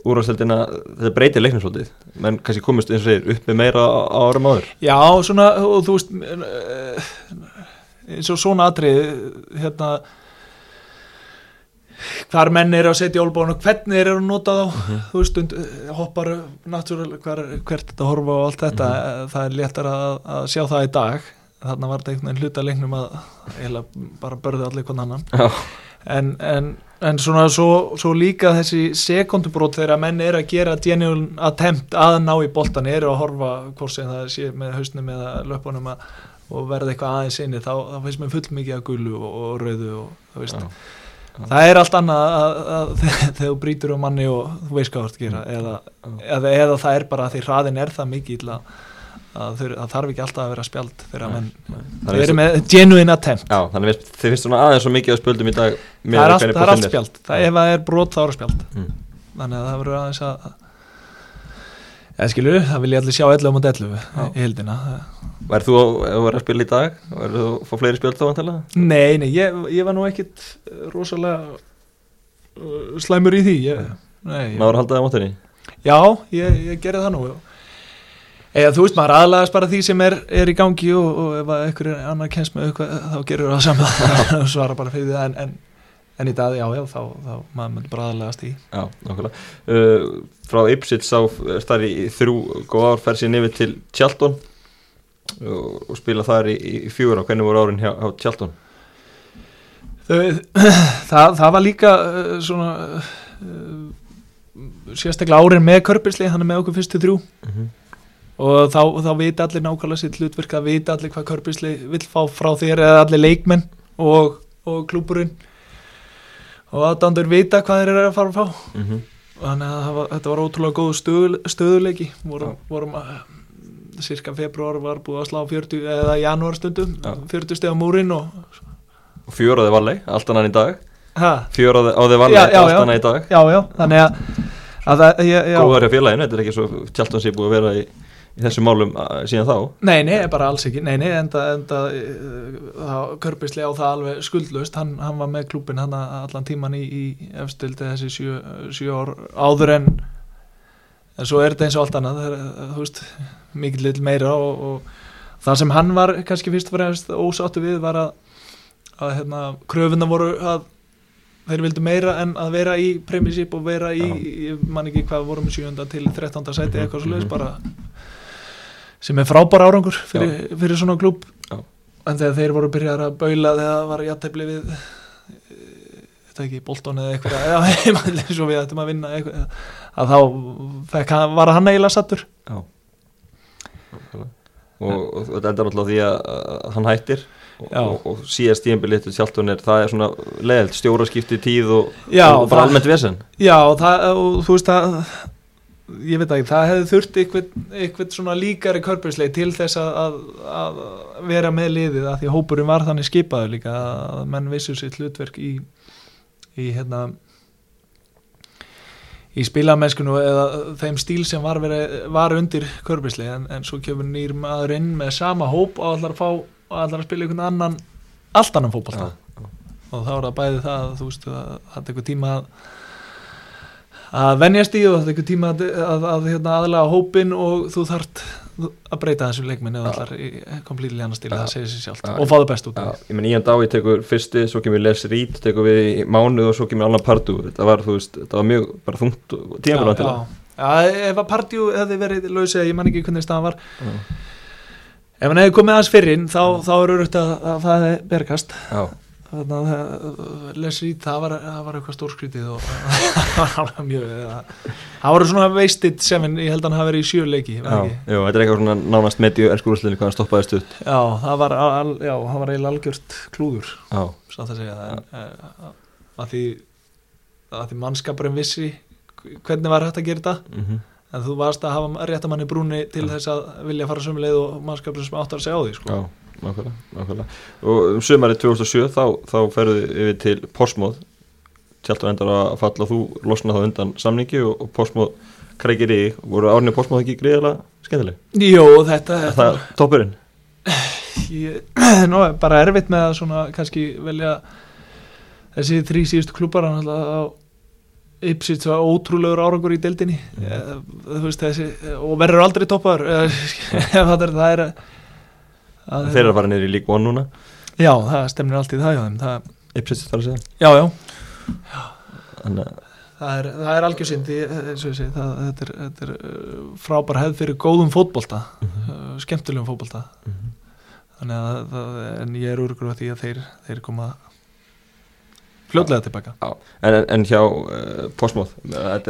úrvarsleldina Þetta breytir leiknum svolítið menn kannski komist eins og segir upp með meira á á árum áður. Já, svona, og þú veist eh, eins og svona atrið hérna hvar menn eru að setja olbónu hvernig eru að nota þá. Þú veist, hoppar náttúrulega hver, hvert þetta horfa og allt þetta það er léttar að, að sjá það í dag. Þarna var þetta einhvern veginn hluta leiknum að eiginlega bara börði allir hvern annan. Já, en, en, en svona svo, svo líka þessi sekundubrót þegar menn eru að gera genuine attempt að ná í boltan eru að horfa hvort sem það sé með hausnum eða löpunum að, og verða eitthvað aðeins inni þá, þá finnst mér full mikið að gulu og, og rauðu og það veist. Já, það er allt annað að, að, (laughs) þegar þú brýtur á manni og þú veist hvað þú ert að gera eða, eða, eða það er bara að því hraðin er það mikið að, að það þarf ekki alltaf að vera spjald þegar menn Það er eru með genuine attempt. Já, þannig að þið finnst svona aðeins svo mikið að spöldum í dag það er allt, það er allt spjald. Það, ef það er brot þá er það spjald. Mm. þannig að það verður aðeins að eða skilur, það vil ég allir sjá 11 mot 11 Já. í hildina Værið þú að að spila í dag? Værið þú að fá fleiri spjöld þá vantilega? nei, nei, ég, ég var nú ekkit uh, rosalega uh, slæmur í því ég, nei, ég, Náður að halda það á mótinni? já, ég, ég gerði það nú eða þú veist, maður aðlagast bara því sem er, er í gangi og, og ef að einhver annar kemst með eitthvað þá gerur það saman (laughs) svara bara fyrir það en, en, en í dag, já, já, þá, þá maður myndi bara aðlagast í Já, nákvæmlega uh, Frá Ipswich sá starf í þrjú góð ár fer sér nefnir til Tjaldon og, og spila þar í, í á hvernig voru árin hjá, hjá Tjaldon Þau, (clears throat) það, það var líka uh, svona uh, sérstaklega árin með Körbisli, hann er með okkur fyrstu þrjú. Mm -hmm. og þá, þá vita allir nákvæmlega sitt hlutverk að vita allir hvað Körbisli vill fá frá þér eða allir leikmenn og, og klúburinn og aðdándur vita hvað þeir eru að fara að fá Mm -hmm. þannig að var, þetta var ótrúlega góð stöðu, stöðuleiki vorum, vorum að cirka februar var búið að slá 40 eða janúar stundum Já. 40 steg á múrin og Og þið valli, allt annan í dag. Ha, Fjör á þið- valli, Já, já, allt annan í dag. Já, já, þannig að, að það, ég, Góðar hjá félaginu, þetta er ekki svo Tjaldon sé búið að vera í, í þessum málum síðan þá. Nei, nei, bara alls ekki. Nei, nei, enda, enda uh, Körbisli á það alveg skuldlust hann, hann var með klúbin hann allan tíman í, í efstildi þessi sjö, sjö ár áður en en svo er þetta eins og allt annað er, þú veist, mikill lill meira og, og það sem hann var kannski fyrst og fremst ósáttu við var að, að hérna, kröfuna voru að þeir vildu meira en að vera í premissip og vera í, ég man ekki hvað vorum 7. til 13. sæti Mhm, eitthvað mhm. bara sem er frábær árangur fyrir, fyrir svona klúb en þegar þeir voru byrjar að baula þegar það var jættefli við þetta ekki, Bolton eða eitthvað eða (laughs) heimallið svo við ættum að vinna eitthvað, að þá fekk, hann- var hann eiginlega sattur Já. Og, og þetta endar á því að, að hann hættir og, og, og síðast er það er svona leðilt stjóraskipti tíð og, Já, bara það- almennt vesen. Já, og það, þú veist að ég veit ekki, það hefði þurft eitthvað, svona líkari körpursleik til þess að, að, að vera með liðið að því að hópurinn var þannig skipaður líka að menn vissu sitt hlutverk í, í hérna í spilamennskunu eða þeim stíl sem var, verið, var undir körbisli. En, en svo kemur nýr maður inn með sama hóp og allar að fá allar að spila einhvern annan allt annan fótbolta. Já, og þá er það bæði það að þú veist að það tekur tíma að að venjast í og það tekur tíma að, að, að hérna, aðlega hópin og þú þart að breyta þessum leikminni og Já. allar í komplítið annar stíl Já. það segir sér sjálft. Já. og fáðu best út Já, af ég menn Ían Dái tekur fyrsti, svo kemur Les Reed tekur við mánuð og svo kemur Allan Pardu þetta var, veist, var mjög bara þungt tíðanbilið til já, já, ef að Pardjú hefði verið laus eða ég man ekki hvernig staðan var. Það ef hann hefði komið aðeins fyrr inn þá, þá er auðvitað að, að það bergast Já, þannig að Leslie, það var, það var eitthvað stórskrítið og (laughs) það var mjög það, voru svona veistið sem ég held að hann hafi verið í sjö leiki Já, jú, þetta er eitthvað svona nánast medju ennskurúslinni hvað hann stoppaði stutt. Já, það var, al, já, var eiginlega algjört klúður Já, satt að segja það en, uh, að því, því mannskapurinn vissi hvernig var hægt að gera þetta. Mhm. En þú varst að hafa réttamann í brúni til þess að vilja fara sömu leið og mannskapurinn sem áttar að segja á því sko. Já, nákvæmlega, nákvæmlega Og um sumarið 2007 þá, þá ferðu yfir til Portsmouth Tjaldur endar að falla þú losna þá undan samningi og, og Portsmouth kreikir í voru árnið Portsmouth ekki greiðlega skemmtileg? Jó, þetta, Er það toppurinn? ég, (clears throat) nú, er bara erfitt með að svona kannski velja þessi þrý síðustu klúpar hann alltaf á Ipsits var ótrúlegur árangur í deildinni Mhm. mm. þú veist þessi og verður aldrei (laughs) er það er að, Þeir eru niður í League One núna já, það stemnir allt í það já, þeim. það, Ipsits þar að segja já, já, að það er, er það, þetta er, þetta er uh, frábær hefð fyrir góðum fótbolta Mhm. uh, skemmtilegum fótbolta Mhm. þannig að það, en ég er á því að þeir, þeir koma fljótlega tilbaka Já, en, en, hjá uh,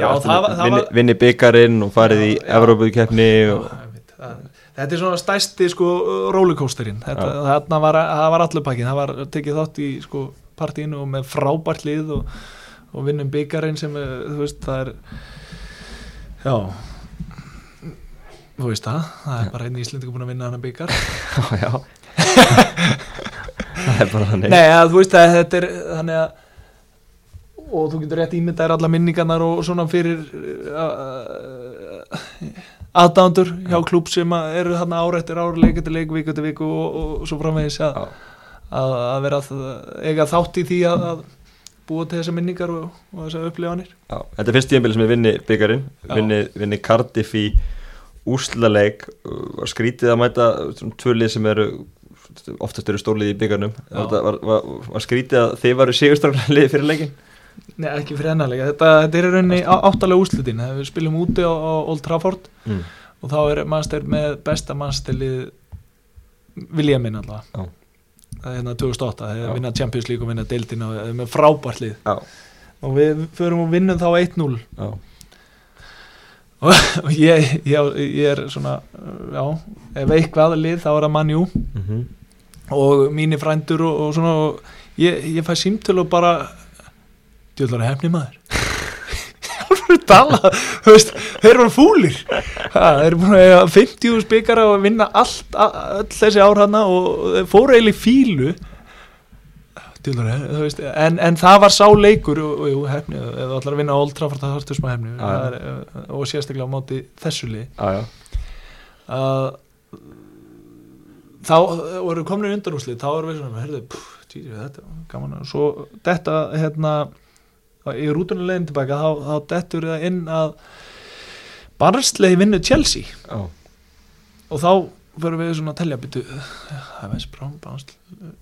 Já, er það vinni, byggarinn og farið í Já, já. Evrópukeppni og, Já, það- Þetta er svona stæsti sko rollercoasterinn. Þarna var, það var allur pakkin það var tekið þátt í sko partíinu og með frábært lið og, og vinnum byggarinn sem er, þú veist það er já. Þú veist það, það er bara einn íslendingur búin að vinna hann byggar já, já. það er bara þannig. Nei, að, þú veist að þetta er þannig að og þú getur rétt ímyndaðir alla minningarnar og svona fyrir uh, aðdándur hjá klúb sem eru þarna ár eftir ár, leik leik, viku og, og svo framvegis að, að, að vera að eiga þátt í því að, að búa til þessar minningar og, og þessar upplifanir. Já, þetta er fyrst tíðanbili sem er vinni byggarinn Já. vinni, vinni Cardiff í úslaleik var skrítið að mæta tvölið sem eru oftast eru stólið í byggarnum Já. var, var, var, var skrítið að þið varu sigurstraflega fyrir leikin Nei, ekki fyrir ennarlega, þetta, þetta er rauninni áttalega úslutin, við spilum úti á, á Old Trafford mm. og þá er mannstæður með besta mannstælið vilja minn alltaf Já. það er hérna 2008, það er vinna Champions League og vinna deildina og er með frábært lið. Já, og við förum og vinnum þá 1-0 já, (laughs) og ég, ég, ég er svona já, ef eitthvað lið þá er það mannjú mm og mínir frændur og, og svona og ég, ég fæ símtölu og bara djöllar hefni maður. (laughs) Þeir eru fúlir. Ha, þeir eru búin að eiga 50 spikara og vinna allt, a- öll þessi ár hana og fóru eiginlega í fílu hefni, en, en það var sá leikur og, og jú, hefni, ef þú ætlar að vinna Old Trafford það þarftu smá hefni. Já, já. Það er, uh, og sérstaklega á móti þessu lið já, já. að þá voru komin í undanúslið þá erum við svona, herðu, pff, tíri, þetta gaman og svo þetta hérna í rútunum leiðin tilbaka þá, þá dettur það inn að barnslegi vinnu Chelsea já. og þá fyrir við svona að telja byttu það West Brom, Barnsley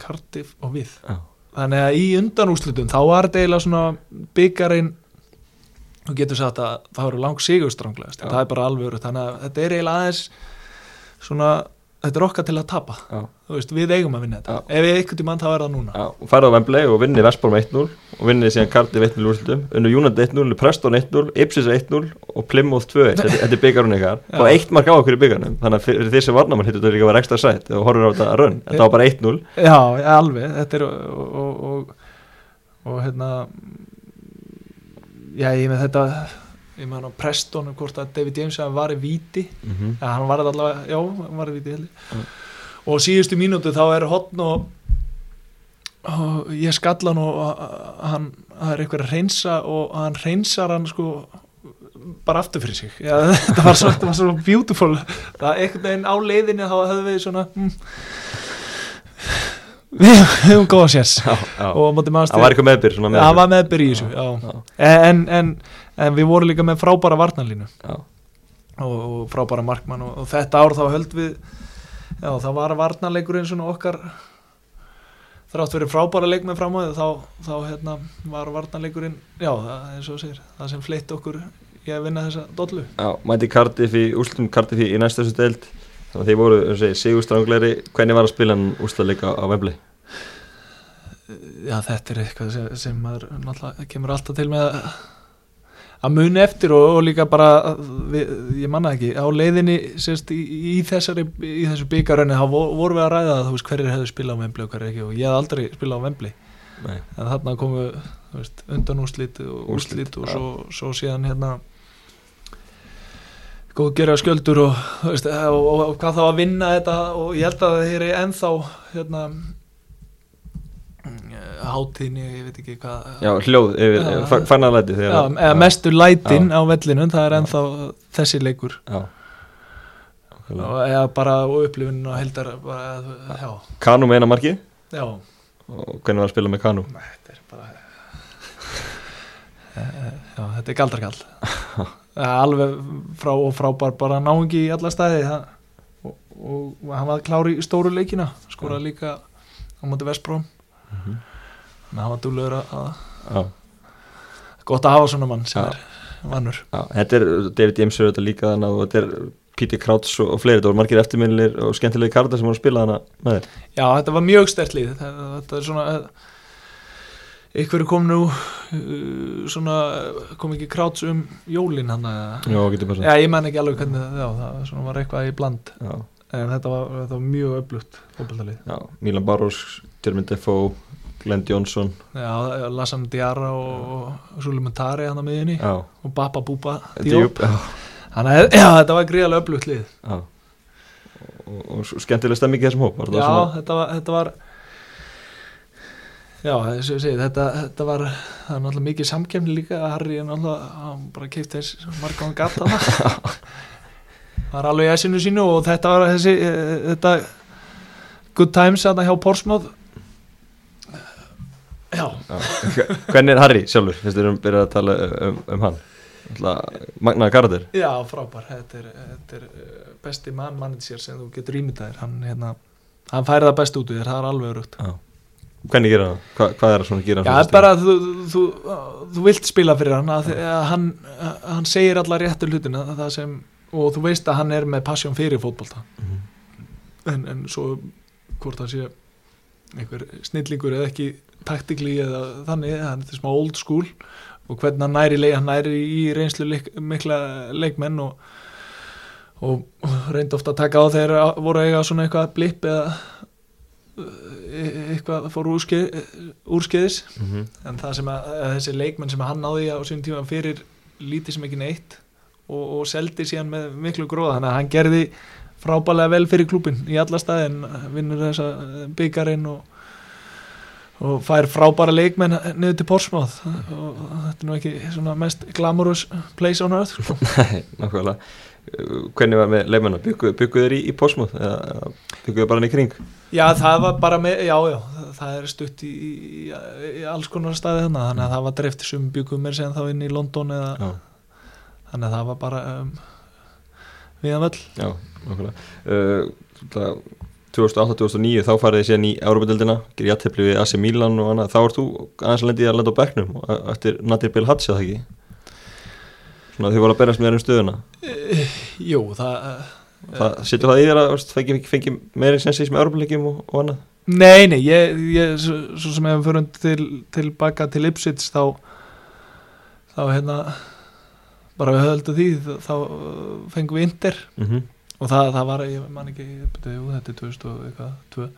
Cardiff og við já. þannig að í undanúslitum þá var þetta eiginlega svona byggarinn þú getur sagt að það eru lang sigurstranglegast Já. það er bara alveg þannig að þetta er eiginlega aðeins svona, þetta er okkar til að tapa. Veist, við eigum að vinna þetta. Já. ef við einhvern tímann þá er það núna. Já, og farið á Wembley og vinnið Vestbrom 1-0 og vinnið síðan Cardiff 1-0 úrslutum unnu United 1-0, unnu Preston 1-0 Ipsis 1-0 og Plymouth 2-1 þetta, þetta er byggarun ykkar, var eitt mark á okkur í byggarnum þannig að fyrir því sem varnamann hittur þetta líka að vera ekstra sætt. Og horfur á þetta rönn, þetta var bara 1-0 já, alveg, þetta er og, og, og, og hérna já, ég með þetta ég með hann á Preston hvort að David James hafi var í víti. Mm -hmm. Já, hann var allavega, já, hann var í viti Mm. og síðustu mínútu þá er hotn og, og ég skalla hann og hann, það er eitthvað að reynsa og hann reynsar hann sko bara aftur fyrir sig. Já, (laughs) þetta, var svo, þetta var svo beautiful. Það er einhvern veginn á leiðinni þá höfum við svona mm, við höfum góða sérs og á móti það var eitthvað meðbyr svona það var meðbyr í þessu. En, en, en við vorum líka með frábæra varnarlínu. Og, og frábæra markmann og, og þetta ár þá höld við já það var varnarleikurinn svona okkar þrátt verið frábæra leik með framöðu þá, þá hérna, var varnarleikurinn já það, eins og þú segir, það sem fleitt okkur í að vinna þessa dollu. Já, mæti Cardiff í úrslutum Cardiff í, næstu þessu deild. Þannig að þið voru, um segi, sigurstrangleiri hvernig var að spila hann úrslaleika á Wembley? já, þetta er eitthvað sem, sem maður náttúrulega kemur alltaf til með að, að muni eftir og, og líka bara við, ég manna ekki, á leiðinni sérst, í, í, þessari, í þessu byggarönni þá vo- vorum við að ræða það, þú veist, hverjir hefðu spilað á Vembli og hverjir ekki og ég hef aldrei spilað á Vembli en þarna komu veist, undan úrslit og Úrslit, og svo, svo síðan hérna góð gera skjöldur og, veist, og, og, hvað þá að vinna þetta og ég held að þeir eru ennþá hérna hátíðni, ég veit ekki hvað Já, hljóð ja. fannarlæti Já, eða mestu lætin á vellinum það er ennþá þessi leikur. Já. Eða bara upplifun og heldar Kanu með eina marki? Já. Og hvernig var að spila með Kanu þetta er bara Eh, já, þetta er galdarkall. (laughs) Alveg frá og frábær bara náingi í alla staði. Það, og, og hann var klári í stóru leikina skoraði líka á móti Vestbróm Mhm. þannig að hann var dúlegur að, að gott að hafa svona mann sem er vannur. Já, þetta er David James er þetta líka þannig og þetta er Peter Krauts og, fleiri, þetta voru margir eftirminnilegir og skemmtilegi kartar sem voru að spila hana með þér. Já, þetta var mjög stert lið. Þetta, þetta er svona ykkur kom nú uh, svona, kom ekki kráts um jólin hann Já, getur bara Já, ég man ekki alveg hvernig það, já, það svona var eitthvað í bland. Já, en þetta var, þetta var mjög öflugt fótballtalið. já, Milan Barros, Jeremy Defoe Glenn Johnson. Já, Lassan Diarra og, Suleiman Tari hann á miðjunni. Já, og Baba Búba Diop. Þannig að já, þetta var gríðarlega öflugt lið. já. Og, og svo skemmtileg stemming í þessum hóp var Já, svona- þetta var, þetta var Já, segi, þetta, þetta var, það er náttúrulega mikið samkemni líka. Að Harry er náttúrulega, hann bara keipt þess hann gata það (laughs) var alveg í essinu sínu og þetta var þessi, eh, þetta good times að það hjá Portsmouth. Já, Já. Hvernig er Harry sjálfur, finnst þér um byrjað að tala um, um hann? Magnaði Garðir já, frábær. Þetta er, þetta er eh, besti mann manager sem þú getur ímyndaðir hann, hérna, hann færi það best út í þér, það er alveg örugt. Hvernig gera það? Hva, hvað er það svona að gera Já, hann bara þú, þú, þú vilt spila fyrir hann. Að, að hann, hann segir alla réttu hlutina. Það sem, og þú veist að hann er með passion fyrir fótbolta Mhm. en, en svo hvort það sé einhver snillingur eða ekki taktikli eða þannig, hann er smá old school og hvernig hann næri, leik, hann næri í reynslu leik, mikla leikmenn og, og reyndi ofta að taka á þegar voru eiga svona eitthvað blip eða e- eitthvað fór úrskeið, úrskeiðis mm -hmm. en það sem að, að þessi leikmenn sem hann náði á sín tíma fyrir lítið sem ekki neitt og, og seldi síðan með miklu gróða þannig að hann gerði frábælega vel fyrir klúbin í alla staðin vinnur þessa byggarinn og, og fær frábæra leikmenn niður til Portsmouth og þetta er nú ekki mest glamorous place on earth sko. (laughs) Nei, nákvæmlega Hvernig var með leifmennar? Bygguðu byggu þeir í, í Portsmouth eða bygguðu bara hann í kring? Já, það var bara með, já, já, það er stutt í, í, í alls konar staði þannig, að það var dreift sem byggum mér sem þá inn í London eða, Já, þannig að það var bara um, viðan völl. já, nákvæmlega. Uh, 2008-2009 þá farið þið síðan í Európa-dildina gerir jættefli við AC Milan og annað. Þá ert þú aðeins lendið að lenda á bekknum og e- eftir Nadir Bilhatsi það ekki? Svona þið voru að berast með þér um stöðuna. E, jú, það, Það setur það í þér að fengi, fengi meira sensis með Európa-leikjum og, og annað? Nei, nei, ég, ég svo, svo sem ef við förum til, tilbaka til Ipsits þá, þá hérna, bara við höldum því, þá fengum við Inter. Mm -hmm. og það, það var, ég man ekki, betur, þetta er 2000 og eitthvað, 2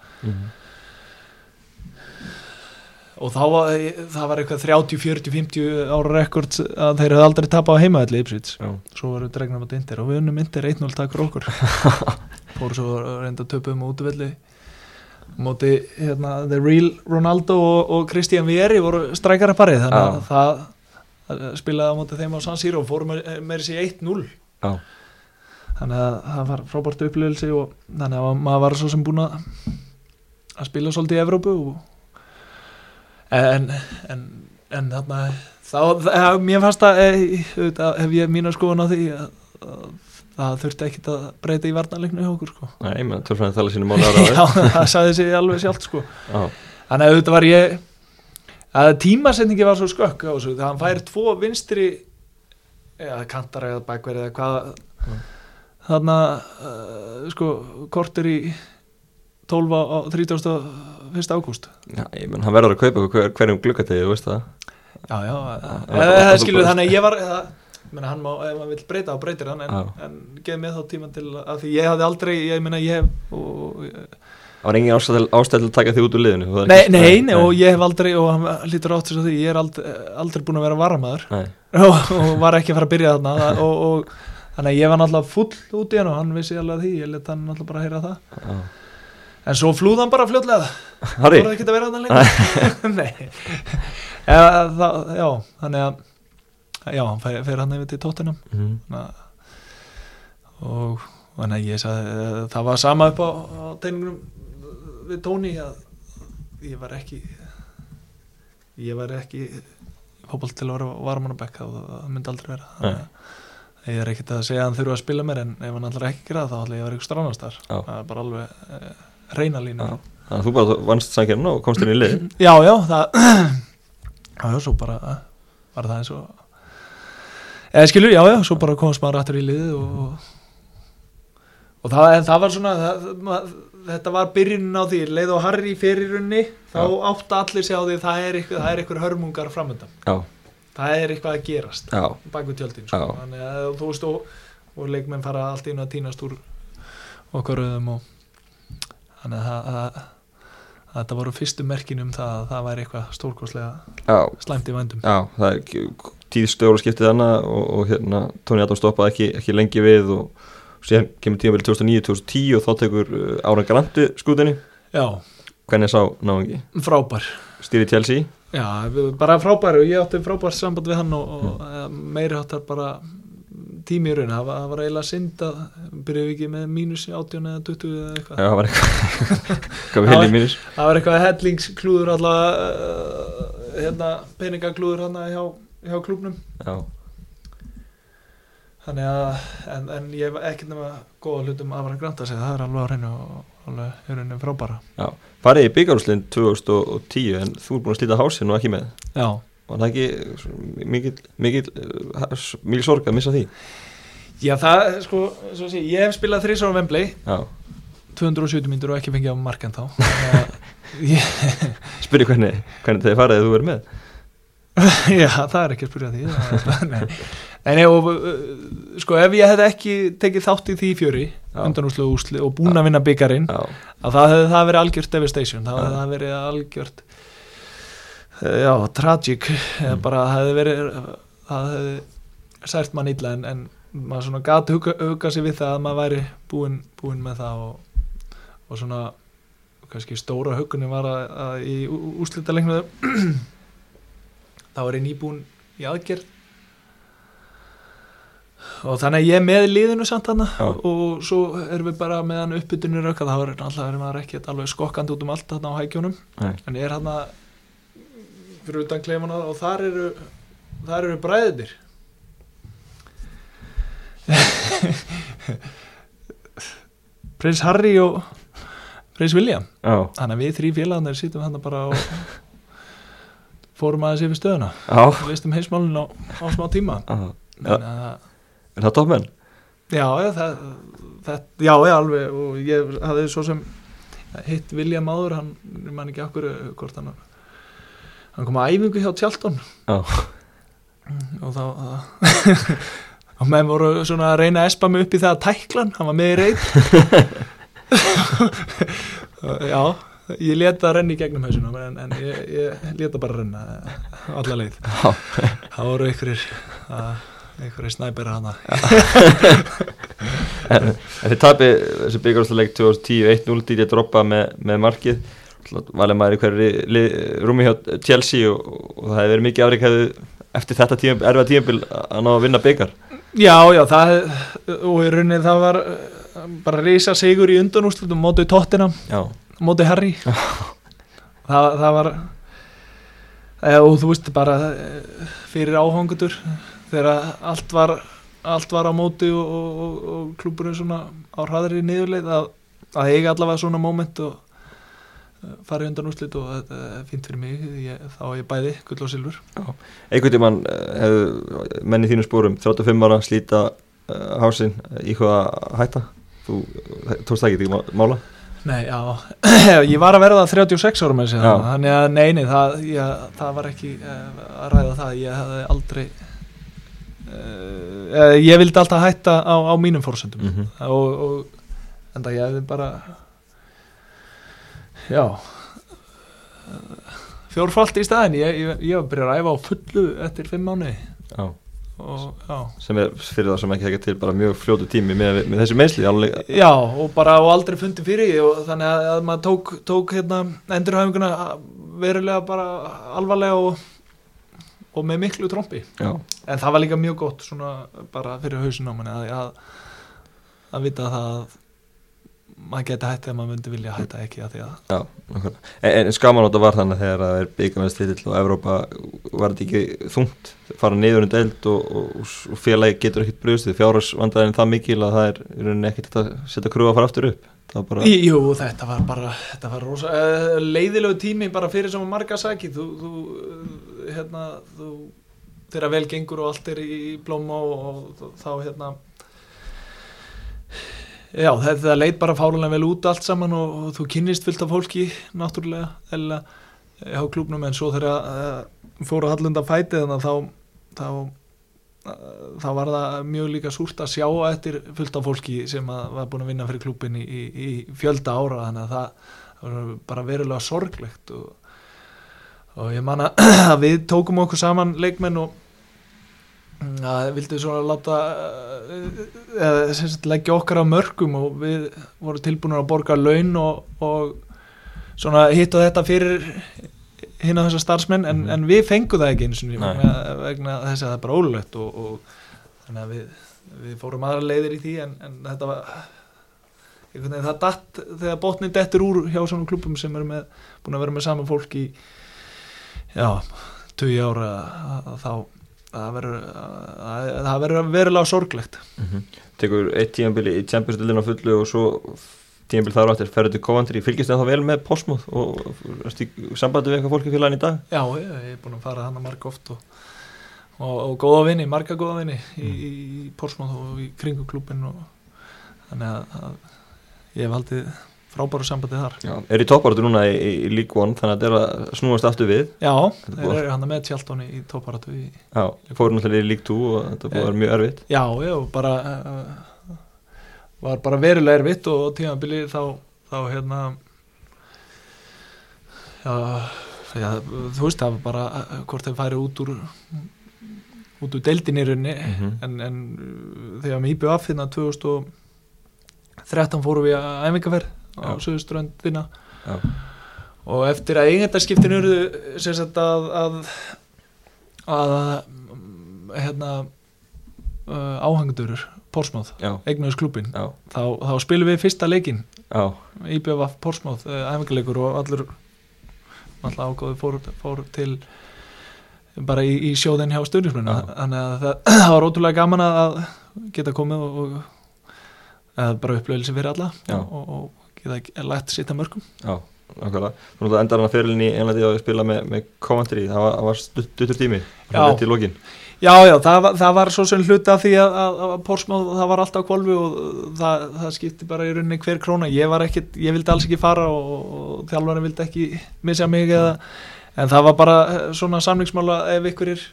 og þá var, það var eitthvað 30, 40, 50 ára rekord að þeir hefði aldrei tapað á heimaðalli Ipsits Já, svo varum við dregnum á Inter og við unnum Inter 1-0 takk fyrir okkur. (laughs) Fóru svo reynda að töpu um útvelli móti hérna, The Real Ronaldo og, og Christian Vieri voru strækara parið þannig að það að spilaði á móti þeim á San Siro og fóru með, þessi 1-0 já, þannig að það var frábært upplöðilsi og þannig að maður var svo sem búin að að spila svolítið í Evrópu og, en en, en þarna þá, það, mér fannst að eh, hef ég mína skoðun á því að, að það þurfti ekkit að breyta í varnarleiknu hjá okkur sko. Nei, menn törfræðin tala sínu máli ára (laughs) Já, það sagði sig alveg sjálft sko. Já, Þannig að auðvitað var ég að tímasetningi var svo skökk á þessu hann fær tvo vinstri eða kantar eða bakverð eða hvað Mm. þarna uh, sko kortur í 12 á, á 31. ágúst Já, ég menn, hann verður að kaupa hver, hverjum glukkategið, þú veist það Já, já, eða það þú skilur þannig að ég var það, menna, hann má, ef hann vil breyta þá breytir hann en, en geð mér þá tíma til að því ég hafði aldrei, ég meina ég hef og, Það var engin ástæð til að taka þig út úr liðinu nei, nei, nei, og ég hef aldrei og hann lítur átt þess að því, ég er aldrei, aldrei búin að vera varamaður. Nei, og, og var ekki að fara að byrja þarna það- og, og þannig að ég var náttúrulega full út í hann og hann vissi alveg að því, ég let hann náttúrulega bara heyra það. Já. en svo flúð hann bara fljótlega. Harry, voru ekki að vera þarna lengur. (laughs) Nei. Eða, það, já, þannig að já, hann fer, hann yfir til tóttinam Mhm. og þannig að ég sagði eh, það var sama upp á, á teiningunum við Tóni að ég var ekki ég var ekki fótboll til að vera varman að bekka og það myndi aldrei vera. Þannig ég er ekkert að segja að hann þurfa að spila mér en ef hann allra ekki það þá ætla ég að vera ykkur stránastar það er bara alveg e, reyna línu Já. Þannig að þú bara vannst sækjarinn og komst inn í lið (clears throat) já, já, það (clears throat) já, já, svo bara eh, var það eins og eða skilur, já, já, svo bara komast maður rættur í liðið og og það, það var svona það, mað, þetta var byrjunin á því leið og Harry fyrir runni þá Já. átta allir sig á því það er eitthvað, það er eitthvað hörmungar framöndan Já, það er eitthvað að gerast já, bak við tjöldin sko. Þannig að þú veist og, og leikmenn fara allt einu að týnast úr okkar röðum og þannig að, það- að, að þetta voru fyrstu merkin um það að það væri eitthvað stórkostlega já, slæmt í vændum. Já Það er ekki- tíð stöður skiptið hana og, og hérna Tóni Adam stoppaði ekki, ekki lengi við og síðan kemur tímabili 2009-2010 og þá tekur Ára Granti skútinni já, Hvernig sá náðungi? frábær. Stýri Chelsea? Já, bara frábær. Og ég átti frábær samband við hann og, og mm. meiri áttar bara tími í raun, það var, var eiginlega synd að byrjuðum við ekki með mínus 18 eða 20 eða eitthvað. Já, það var eitthvað. (laughs) Það var eitthvað hellingsklúður allavega uh, hérna, peningaklúður hann hjá, hjá klúbnum Já, þannig að en, en ég hef ekkert nema góða hlutum að vera grænt að segja, það er alveg á hreinu og alveg í rauninni frábæra. Já. Farið í byggarúslinn 2010 en þú er búin að slíta hásinn og ekki með? Já, Var það ekki svona mikil, mikil, uh, mikil sorg að missa því? já það sko, svo sé, ég hef spilað þrísar á Wembley. Já, 270 myndur og ekki fengið á markan þá (laughs) að ég, spyrja hvernig, hvernig þeir farið að þú verið með? (laughs) Já, það er ekki að spyrja því. (laughs) Það er- nei, nei og uh, sko, ef ég hefði ekki tekið þátt í því fjöri Já. undanúslu og úsli og búin að vinna byggarinn að það hefði það verið algjört devastation það hefði það verið algjört eh, já, tragic mm. bara það hefði verið það hefði sært mann illa en, en maður svona gati huga, huga sig við það að maður væri búinn búin með það og, og svona kannski stóra hugunni var að, að í úslita lengnaðu (clears throat) þá er ég nýbúin í aðgerð og þannig að ég er með liðinu samt hana Já. og svo erum við bara með hann uppbytunir þá er maður ekki alveg skokkandi út um allt þarna á hækjónum nei, en ég er hann fyrir utan kleifana og þar eru þar eru bræðinir (laughs) Prins Harry og Prins William. Já, þannig að við þrý félagarnir sýtum hann bara og fórum aðeins yfir stöðuna. Og listum heimsmálun á, á smá tíma. Þannig að Er það toppmenn? Já, það, það, já, já, alveg og ég hafði svo sem hitt William áður, hann, ég man ekki okkur hvort hann hann kom að æfingu hjá Tjaldon Já, og þá og (laughs) menn voru svona að reyna að espa mig upp í það að tæklan, hann var með í reyð (laughs) Já, ég leta að renna í gegnum hausuna en, en ég, ég leta bara að renna alla leið. Það voru einhverjir að einhverjir snæpir hana. En, en þið tapi þessi byggarúsleik 2010 1-0 dýrið droppa með, með markið. Valið maður í hverju rúmi hjá Chelsea og, og það hefði verið mikið afreik hefði eftir þetta tíum, erfiða tíumbil að ná að vinna byggar Já, já, það og í rauninni það var uh, bara risa sigur í undanúslutum mótið tóttina, mótið Harry. Það, það var og þú veist bara eh, fyrir áhangutur þegar allt var allt var á móti og, og, og, klúburinn svona á hraðri niðurleið að, að eiga allavega svona moment og eh, fara í undanúslit og þetta er fínt fyrir mig. Ég, þá er ég bæði, gull og silfur. Einhvern tímann eh, hefðu menn í þínum spórum 35 ára slíta uh, hásinn í hvað að hætta? Þú tókst það ekki mála? Nei, já, (clears throat) ég var að verða 36 ára með þessi þannig að neini, það, ég, það var ekki uh, að ræða það, ég hefði aldrei uh, ég vildi alltaf hætta á, á mínum fórsöndum Mhm. og, og enda ég hefði bara já fjórfalt í staðin ég, ég, ég var að byrja að æfa á fullu eftir fimm mánuði. Já. og já. Sem er fyrir það sem ekki ekki til bara mjög fljótu tími með, með þessi meðsli alveg, Já, og bara og aldrei fundið fyrir og þannig að, að maður tók, tók hérna, endurhæfinguna verulega bara alvarlega og, og með miklu trompi. Já, en það var líka mjög gott svona bara fyrir hausin á manni að, að, að vita það að maður geti hætti að maður myndi vilja hætta ekki að því að já en, en skaman átta var þannig þegar það er byggamennstill og Evrópa var þetta ekki þungt? Fara niður um deild og, og, og félagi getur ekkert brugðst fjárhagsvandæðin það mikil að það er ekkert að setja krúa að fara aftur upp? það bara, Jú, þetta var bara þetta var rosa, uh, leiðilegu tími bara fyrir sem marga saki þú, þú, uh, hérna, þú þegar vel gengur og allt er í blóma og, og þá hérna já, þetta leit bara fálulega vel út allt saman og, og þú kynnist fullt af fólki náttúrulega eða hjá klúbnum en svo þegar uh, fóru hallunda fætið þannig að þá þá þá var það mjög líka súrt að sjá eftir fullt af fólki sem var búin að vinna fyrir klúbin í, í, fjölda ára þannig að það, það var bara verulega sorglegt og, og ég man að (clears throat) við tókum okkur saman leikmenn og mm, að vildu svona láta eða, sem sagt, leggja okkar á mörgum og við vorum tilbúin að borga laun og, og svona hitt og þetta fyrir hinn á þessar starfsmenn en, Mhm. en við fengum það ekki eins og Nei. vegna, þess að það er bara ólulegt og, og þannig að við, við fórum aðra leiðir í því en, en þetta var veginn það datt þegar botnin dettur úr hjá svona klubum sem eru með, búin að vera með saman fólk í já, 20 ára þá það verður að, verður verulega sorglegt mm tekur eitt tíðanbili í Champions-dildin á fullu og svo tíðanbili þar á eftir. Ferður til Coventry, fylgist það þá vel með Postmóð og erstu í sambandi við eitthvað fólki félagin í dag? já, ég, ég er búin að fara hann að marga oft og, og, og góða vinni, marga góða vinni í, Mm. í, í Porsmóð og í kringu klubin og þannig að, að ég hef haldið frábæru sambandi þar. Já, er í topparötu núna í, í, League One þannig að þetta er að snúast aftur við. Já, Þetta er hann með tjáltóni í í Já, fóru náttúrulega í League 2 og þetta búið að vera mjög erfitt. Já, já, bara uh, var bara verulega erfitt og tímabili þá, þá hérna já, já, þú veist það var bara uh, hvort þeir færi út úr út úr deildinni í rauninni Mhm. en, en þegar við IBF hérna 2013 fórum við að æfingaferð á. Suðuströndina og eftir að eigendarskiptin eru sem sagt að að, að mm, hérna uh, áhengdurur Porsmáð, já, eignuðis klubin þá, þá spilum við fyrsta leikin já, IBF Porsmáð, uh, æfingarleikur og allur ágóði fór, fór til bara í, í sjóðin hjá stundismennu Já. þannig að það, (clears throat) það var ótrúlega gaman að geta komið og, og bara upplöðilsi fyrir alla Já. og, og geta lætt sitt að mörgum. Já Nákvæmlega, þú náttúrulega endar hann að fyrirlinni í Englandi og spila með, með Coventry, það var, var stutt, stuttur tími. Já. Það Já, já, það, það var svo sem hluti af því að, að, að Porsmáð, það var alltaf kvolfi og það, það skipti bara í rauninni hver króna. Ég var ekkit, ég vildi alls ekki fara og, og þjálfarinn vildi ekki missa mig eða, en það var bara eh, svona samlingsmála ef ykkur er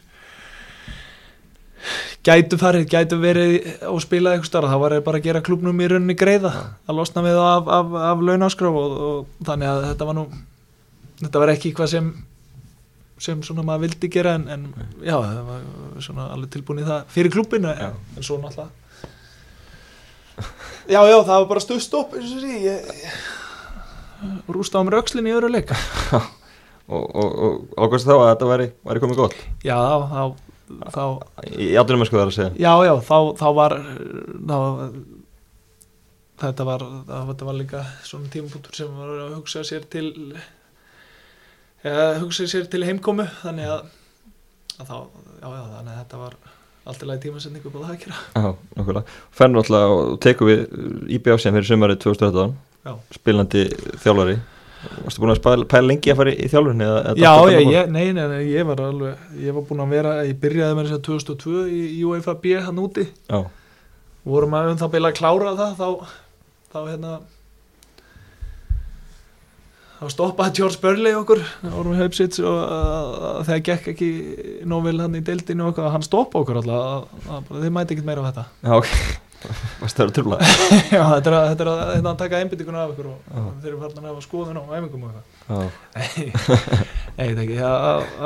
gætu farið, gætu verið og spilað eitthvað starf, þá var bara að gera klubnum í rauninni greiða, að losna við það af, af, af launaskraf og, og þannig að þetta var nú þetta var ekki eitthvað sem sem svona maður vildi gera en, en já, það var svona alveg tilbúin í það fyrir klubinu Já. en, en svo náttúrulega já, já, það var bara stuð stopp eins og því ég, ég rústa á mér öxlinni í öðru leik. (laughs) Og, og, og ákvæmst þá að þetta væri, væri komið gott? Já, þá, þá Í áttunum sko það er að segja. Já, já, þá, þá var þá, þetta var það, þetta var líka svona tímapunktur sem var að hugsa sér til eða hugsa sér til heimkomu þannig að, að þá, já, já, þannig að þetta var allt í lagi tímasendingu það að Já, nákvæmlega. Fennur náttúrulega og tekum við IBF sem fyrir sumarið 2013 Já. spilandi þjálfari. Varstu búin að pæla lengi að fara í, eða Já, þetta ég, nei, nei, nei, ég var alveg, ég var búinn að vera, ég byrjaði með þess að 2002 í, í UEFA B hann úti, Já, vorum að um það beila að klára það, þá, þá hérna, þá stoppaði George Burley okkur Ormi Haupsits og uh, þegar gekk ekki nóg vel hann í deildinu og eitthvað, hann stoppa okkur alltaf að, að, að þið mæti ekkert meira á þetta. Já, ok. Það að trúla? (laughs) Já, þetta er að, þetta er að, þetta er að taka einbyttinguna af ykkur og Já. þeir eru farin að hafa skoðun á æfingum og eitthvað. (laughs) Nei, þetta ekki ja,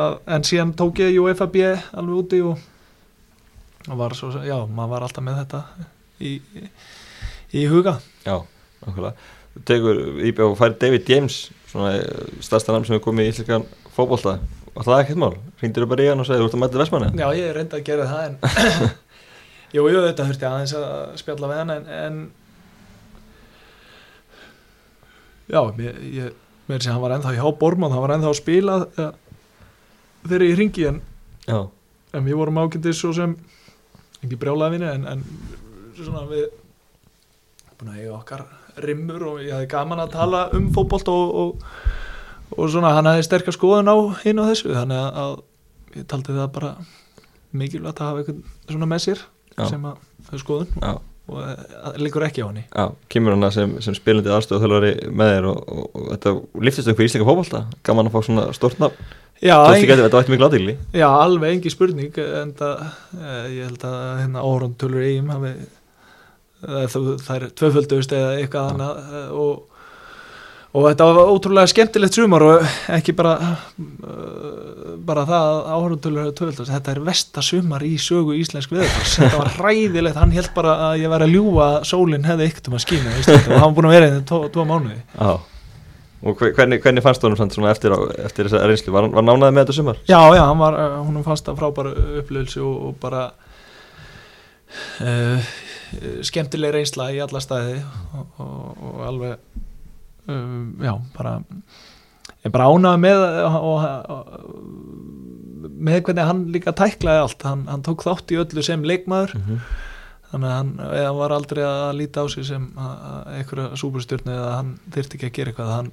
að, En síðan tók ég UEFA B alveg úti og, og var svo, já, maður var alltaf með þetta í, í, í huga. Já, tekur íbjá og færi David James svona eh, stærsta namn sem hefur komið í íslenkan fótbolta Var það ekkert mál? Ringdur þú bara í hann og segir, þú ert að mæta Vestmanni? Já, ég reyndi að gera það en (laughs) Jú, jú, þetta þurfti aðeins að spjalla við hann en, en Já, mér, ég mér sé hann var ennþá hjá Bormann, hann var ennþá að spila ja, þegar ég ringi en, Já, en við vorum ákendis svo sem ekki brjálaði vinni en, en svona við búin að eiga okkar rimmur og ég hafði gaman að tala um fótbolt og, og, og svona hann hafði sterkar skoðun á hinn og þessu þannig að, að ég taldi það bara mikilvægt að hafa eitthvað svona með sér Já. sem að hafa skoðun. Já, og það liggur ekki á henni. Já Kemur hana sem, sem spilandi aðstofþjálfari með þér og, og, og þetta liftist upp í íslenska fótbolta. Gaman að fá svona stort nafn. Já, já, alveg engi spurning en það, eh, ég held að hérna árundtölur eigum hafi eh, þú- það er tvöföldust eða eitthvað annað eh, og, og þetta var ótrúlega skemmtilegt sumar og ekki bara uh, bara það hefur tvöföldust, þetta er versta sumar í sögu íslensk viðfars, þetta var hræðilegt. Hann held bara að ég væri að ljúga að sólinn hefði ekkert um að skýna og hann var búin að vera í þetta tvo, mánuði. Já. Og hve- hvernig, hvernig fannst þú hann svona eftir, eftir þessa reynslu? Var, var nánaði með þetta sumar? Já, já, hann var, hún fannst það frábæra upplöðelse og, og bara uh, skemmtileg reynsla í alla staði og, og, og alveg um, já, bara ég bara ánaði með og, og, með hvernig hann líka tæklaði allt, hann, hann tók þátt í öllu sem leikmaður, Mm þannig að hann, hann var aldrei að líta á sig sem að- að einhverja súperstjörnu eða hann þyrfti ekki að gera eitthvað, hann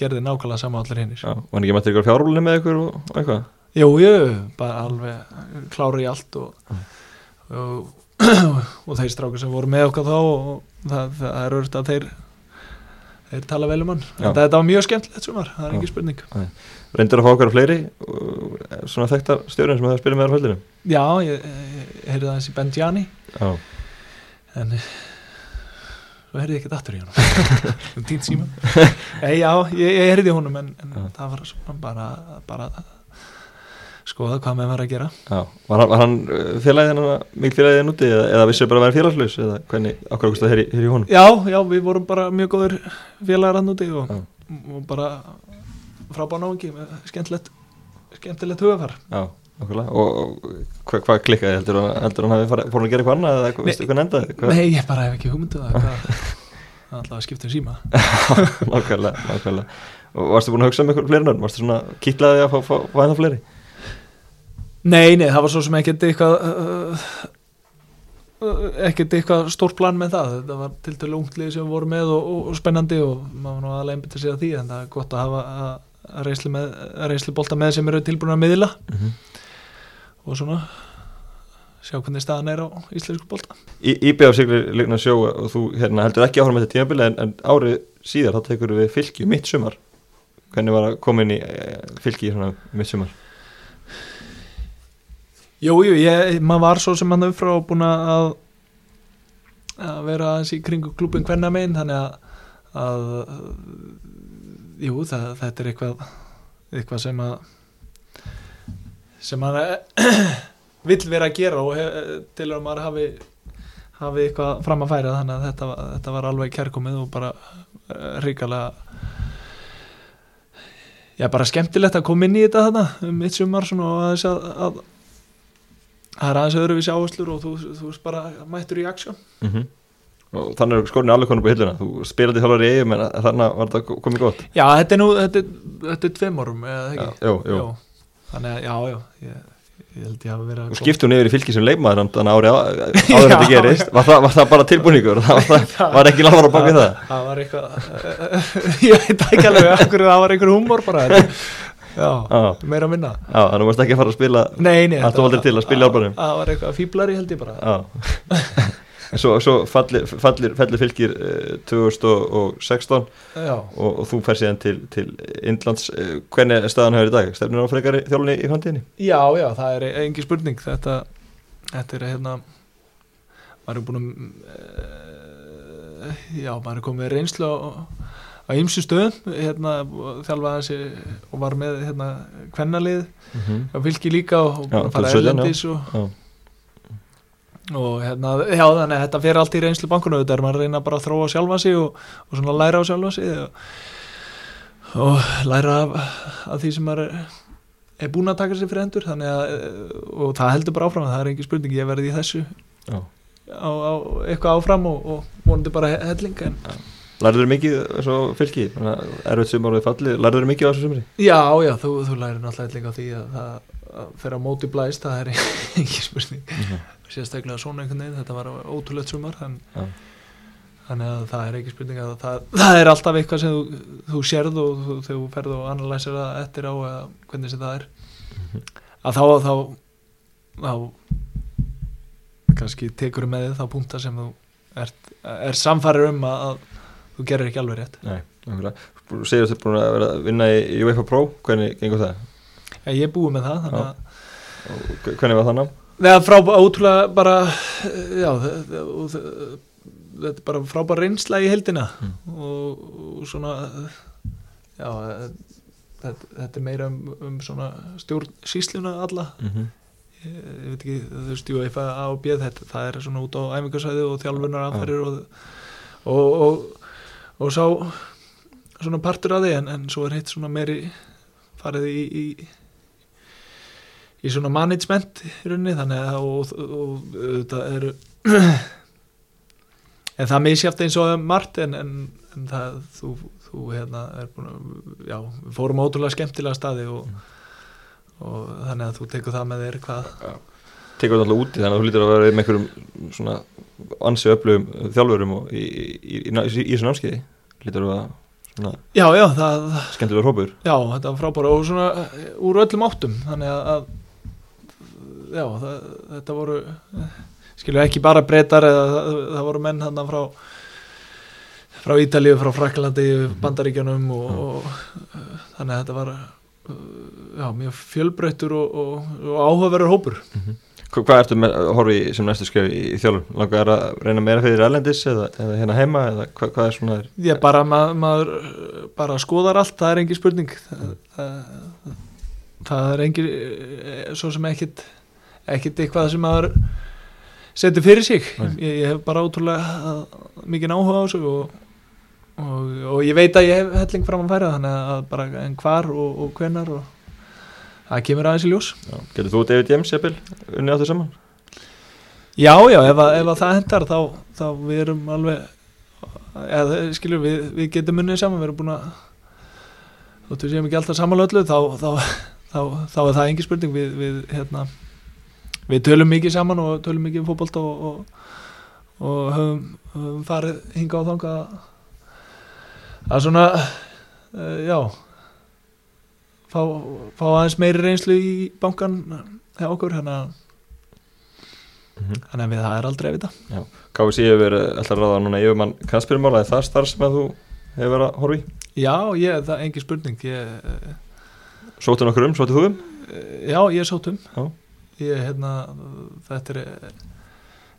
gerði nákvæmlega sama allir Já, var hann ekki mættir ykkur fjárúlinni með ykkur og, og eitthvað? Jú, jú, bara alveg klára í allt og, og, og þeir strákar sem voru með okkar þá og það, það er öll að þeir þeir tala vel um hann. Þetta var mjög skemmtilegt sumar, það er ekki spurning. Reyndur að fá okkar fleiri og, svona þekktar stjórnir sem það spila með á höldinu? Já, ég, ég heyrði aðeins í Benjani Já, en svo heyrði ég ekkert aftur í hann um tínt (laughs) síma Já, ég, ég heyrði í honum en, en það var bara, bara skoða hvað með var að gera já. Var hann, hann uh, félagið mikil félagið hennar úti eða, eða vissu bara að vera félagslaus eða hvernig, okkur okkur það er í honum? Já, já, við vorum bara mjög góður félagar hann úti og, og bara frábæð náingi með skemmtilegt skemmtilegt hugafar Já, okkurlega og, og hvað hva klikkaði heldur hann, heldur hann hafi farið- fór hann að gera eitthvað annað eða eitthvað, veistu hvað endaði? Hvað? Nei, ég bara hef ekki hugmyndu það hvað (laughs) alltaf skiptum síma (laughs) nákvæmlega, nákvæmlega og varstu búin að hugsa um eitthvað fleiri nörn? Varstu svona kýtlaði að fá, fá, fá fleiri? Nei, nei, það var svo sem ekkert eitthvað uh, uh, ekkert eitthvað stórt plan með það. Þetta var til dælu unglið sem við vorum með og, og, og spennandi og maður var nú aðlega einbytta sig að því en það er gott að hafa að, að reynslu, með, að reynslu bolta með sem eru tilbúin að miðla. Mm -hmm. og svona sjá hvernig staðan er á íslensku bolta. Íbjá siglir líkna sjó og þú hérna, heldur ekki áhrum með þetta tímabili en, en árið síðar þá tekur við fylki mitt sumar. Hvernig var að koma inn í e, fylki svona mitt sumar Jú, jú, ég, maður var svo sem hann uppfrá búin að að vera aðeins í kringu klubin hvenna megin þannig að, að jú, það, þetta er eitthvað eitthvað sem að sem hann (clears throat) vill vera að gera og hef, til að maður hafi hafi eitthvað fram að færa þannig að þetta, þetta var alveg kærkomið og bara uh, ríkalega já, bara skemmtilegt að koma inn í þetta þarna um mitt sumar og að, að það er aðeins öðruvísi áherslur og þú, þú veist bara mættur í aksjón. Mm -hmm. og þannig er skórinu alveg konur på hilluna. Þú spilandi þjálfur í eigum en þannig var þetta komið gott. Já, þetta er nú, þetta, er- þetta er tveim árum eða já, ekki jú, jú. þannig að, já, já ég, ég held ég að og skiptum niður í fylki sem leikmaður þannig á- (laughs) áður þetta Já, gerist. Var það, var það bara tilbúningur? Það var, það, (laughs) var ekki lágur á baki það? Það var eitthvað (laughs) ég veit ekki alveg það var einhver húmor bara þetta. Já, meira að minna. Já, þannig varst ekki að fara að spila nei, nei, Allt of aldrei til að spila í það- var eitthvað fíblari held ég bara. Já. En svo, svo fallir, fallir, fallir fylgir uh, 2016 já, og, og þú fer síðan til, til Indlands, uh, hvernig er staðan hefur í dag? Stefnir á frekari þjálunni í framtíðinni? já, já, það er engin spurning. Þetta, þetta er hérna maður er búin að uh, já, maður er komið reynslu á, á ymsu stöðum hérna, þjálfaði þessi og var með hérna kvennalið. Mm -hmm. og fylgi líka og, og Já, fara 2017, já. erlendis og, Já, og hérna, já þannig að þetta fer allt í reynslu bankunu, þetta er maður að reyna bara að þróa sjálfa sig og, og svona læra á sjálfa sig og, og læra af, af því sem maður er, er búin að taka sér fyrir hendur. Að, og það heldur bara áfram það er engin spurning, ég verði í þessu á, á eitthvað áfram og, og vonandi bara he- helling en Lærður þér mikið svo fylgi? Erfitt sumar við fallið, lærður þér mikið á þessu sumri? já, já, þú, þú lærir náttúrulega á því að það að fer á móti blæst, það er (laughs) engin spurning sérstaklega svona einhvern veginn, þetta var ótrúlegt sumar en, Já. þannig að það er ekki spurning að það, það er alltaf eitthvað sem þú, þú sérð og þú, þú ferð og analysir það eftir á eða hvernig sem það er að þá, þá þá kannski tekur með þið þá punta sem þú ert, er samfærir um að, að þú gerir ekki alveg rétt Nei. Þú segir að þú ert búin að vera að vinna í UEFA Pro, hvernig gengur það? ja, ég er búið með það að hvernig var það nám? Neða frábæra, ótrúlega bara já, þetta er bara frábæra reynsla í heldina Mm. og, og svona já þetta, þetta er meira um, um svona stjórn sísluna alla Mm -hmm. ég, ég veit ekki, þú veist, ef A og B þetta, það er svona út á æfingarsæði og þjálfunar aðferðir og, og, og, og sá svona partur af því en, en svo er hitt svona meiri farið í, í í svona management í rauninni þannig að og, og, þetta eru en það misjátt eins og margt en, en, en það þú, þú hérna er búin að já, við fórum ótrúlega skemmtilega staði og, og þannig að þú tekur það með þér hvað Tekur það alltaf úti þannig að þú lítur að vera með einhverjum svona ansi öflugum þjálfurum og í, í, í, í, í þessu námskeiði. Lítur að svona já, já, það, skemmtilega hrópur já, þetta var frábæra og svona eh, úr öllum áttum þannig að, að já, það, þetta voru skilju ekki bara breytar eða það, það voru menn hann frá frá Ítalíu, frá Fraklandi Bandaríkjanum og, og þannig að þetta var já, mjög fjölbreyttur og, og, og áhugaverður hópur. Hva- Hvað ertu með að horfa í sem næstu skref í, þjálfun? Langar þér að reyna meira fyrir erlendis eða, eða hérna heima eða hvað, hvað er svona þér? ég bara, mað, maður uh, bara skoðar allt, það er engin spurning það, það, það er engin eh, svo sem ekkit ekkit eitthvað sem maður setur fyrir sig Nei. ég, ég hef bara ótrúlega uh, mikið áhuga á þessu og, og, og ég veit að ég hef helling fram að færa þannig að bara en hvar og, og hvenar og það kemur aðeins í ljós. Getur þú David James jafnvel unnið áttu saman? Já, já, ef, að, ef að það hendar þá, þá við erum alveg eða skilur við, við getum unnið saman við erum búin að þóttu við séum ekki alltaf samanlega öllu þá, þá, þá, þá er það engin spurning við, við, hérna, við tölum mikið saman og tölum mikið um fótbolt og, og, og höfum, höfum farið hinga á þanga að svona uh, já fá, fá aðeins meiri reynslu í bankan hjá okkur hérna Mm Þannig að við það er aldrei að vita. KFC hefur verið alltaf að ráða núna yfirmann kannspyrmála er það starf sem að þú hefur verið að horfa í? Já, ég, það er engin spurning. Ég, eh, Sóttu nokkur um, sóttu þú um? já, ég er sótum. Já. Ég, hérna, þetta er, eh,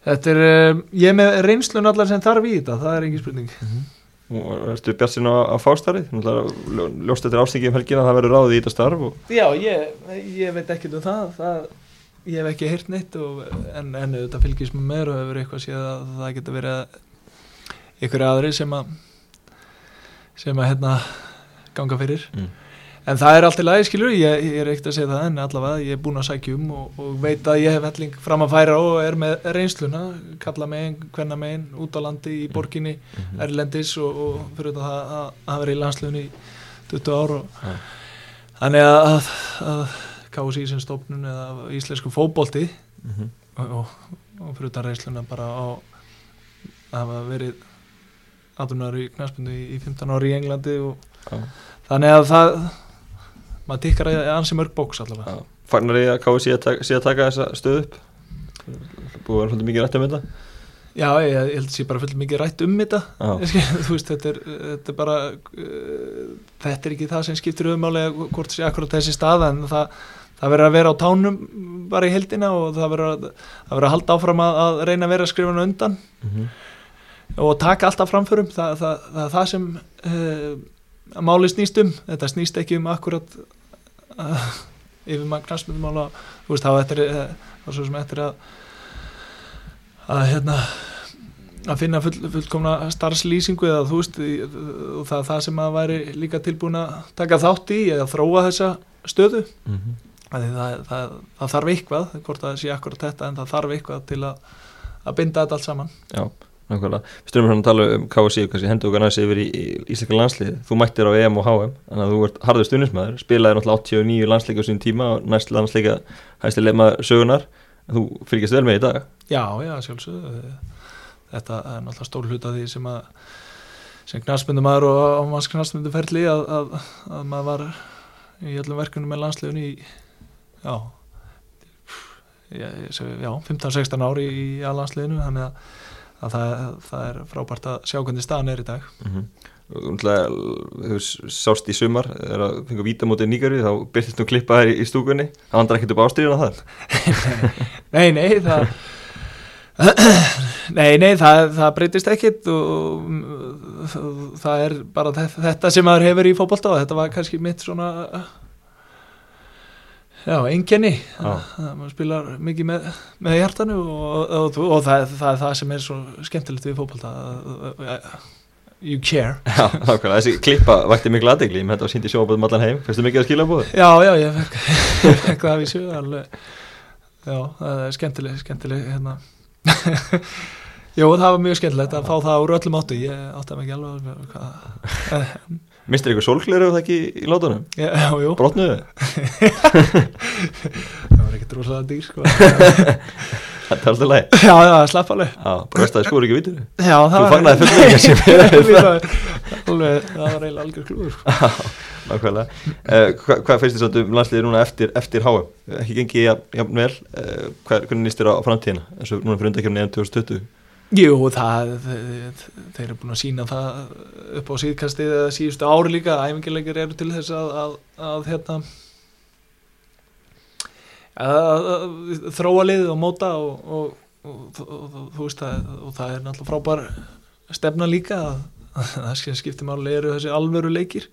þetta er, eh, ég er með reynslun allar sem þarf í þetta, það er engin spurning. Og ertu bjart sinna á, á fástari? Ljóst eftir ástingi um helgina að það verður ráðið í þetta starf og Já, ég, ég veit ekkert um það, það ég hef ekki heyrt neitt og, en, en þetta fylgist með mér og hefur eitthvað séð að það getur verið ykkur aðri sem að sem að hérna ganga fyrir Mm. En það er allt í lagi skilur ég, ég er ekkert að segja það en allavega ég er búin að sækja um og, og veit að ég hef helling fram að færa og er með reynsluna kalla megin, hvenna megin, út á landi í borginni, erlendis og, og fyrir þetta að, að vera í landslunni í 20 ár og Já. þannig að, að, að KSI sem stofnun eða íslensku fótbolti mm -hmm. og, og, fyrir utan reynsluna bara á að hafa verið 18 ári í knaspundu í, í 15 ári í Englandi og Já. þannig að það maður tikkar að ansi mörg bóks allavega Já. Fagnar ég að KFC að taka, taka þessa stöð upp? Búið að vera svolítið mikið rætt um þetta? Já, ég, ég held að sé bara full mikið rætt um þetta (laughs) þú veist, þetta er, þetta er bara uh, þetta er ekki það sem skiptir auðmálega hvort sé akkurat þessi staða en það, það verður að vera á tánum bara í heldina og það verður að, það að halda áfram að, að reyna að vera hann undan Mhm. og taka alltaf framförum það, það, það er það sem uh, máli snýst um, þetta snýst ekki um akkurat (laughs) yfir maður knastmyndumála þú veist, þá eftir uh, þá svo sem eftir að að hérna að finna full, fullkomna starfslýsingu eða þú veist það það sem að væri líka tilbúin að taka þátt í eða þróa þessa stöðu. Mhm. það, það, það, það þarf eitthvað hvort það sé akkurat þetta en það þarf eitthvað til að, að binda þetta allt saman. Já, nákvæmlega. Við stundum hérna að tala um KSI og kannski hendur okkar næst yfir í, í Ísleika landslið Þú mættir á EM og HM þannig að þú ert harður stunismæður spilaði náttúrulega 89 landsleika á sín tíma og næst landsleika hæsti leikmaður sögunar en þú fylgjast vel með í dag. Já, já, sjálfsögðu. Þetta er náttúrulega stór hluta því sem að sem knastmyndumæður og ámanns knastmynduferli að, að, að maður var í öllum verkunum með landsliðun í já já, 15-16 ári í, í landsliðinu þannig að, að það, það er frábært að sjá hvernig staðan er í dag. Mm -hmm. Þú sást í sumar þegar að fengu vítamótið nýgarvi þá byrtist nú klippa þær í, stúkunni. Það vandrar ekkert upp ástriðuna það (laughs) Nei, nei, það (clears throat) Nei, nei, það, það breytist ekkit og mm, það er bara þe- þetta sem maður hefur í fótbolta og þetta var kannski mitt svona já, að maður spilar mikið með, með hjartanu og, og, og, það, það er það sem er svo skemmtilegt við fótbolta you care. (laughs) Já, nákvæmlega, þessi klippa vakti miklu aðdegli með þetta sínt í sjóaböðum allan heim. Fyrstu mikið að skila búið Já, já, ég fekk, (laughs) ég fekk það að vísu. Alveg, já, það er skemmtileg skemmtileg hérna. (laughs) Jú, það var mjög skemmtilegt að fá það úr öllum áttu, ég átti að ekki alveg á hvað eh, Mistir ykkur sólgleru það ekki í látunum? Já, já, Brotnuðu? (laughs) það var ekkert rosalega dýr sko Þetta er alltaf læg (laughs) Já, já, slapp alveg Já, að þið skóri ekki vitur Já, það Þú var (laughs) fagnaði fullnægja sem fyrir það. Alveg, það var eiginlega algjör klúður sko. Nákvæmlega uh, Hvað hva finnst þið svo um landsliði núna eftir, eftir HM? Ekki gengið jafn, jafn vel uh, hvað, Hvernig nýst þér á, framtíðina? eins og núna fyrir undakefni EM 2020 Jú, það, þeir, þeir eru búin að sína það upp á síðkastið eða síðustu ári líka, æfingilegir eru til þess að, að, að hérna að, að þróa liðið og móta og, og, og, veist og það er náttúrulega frábær stefna líka að, að það skiptir máli eru þessi alvöru leikir.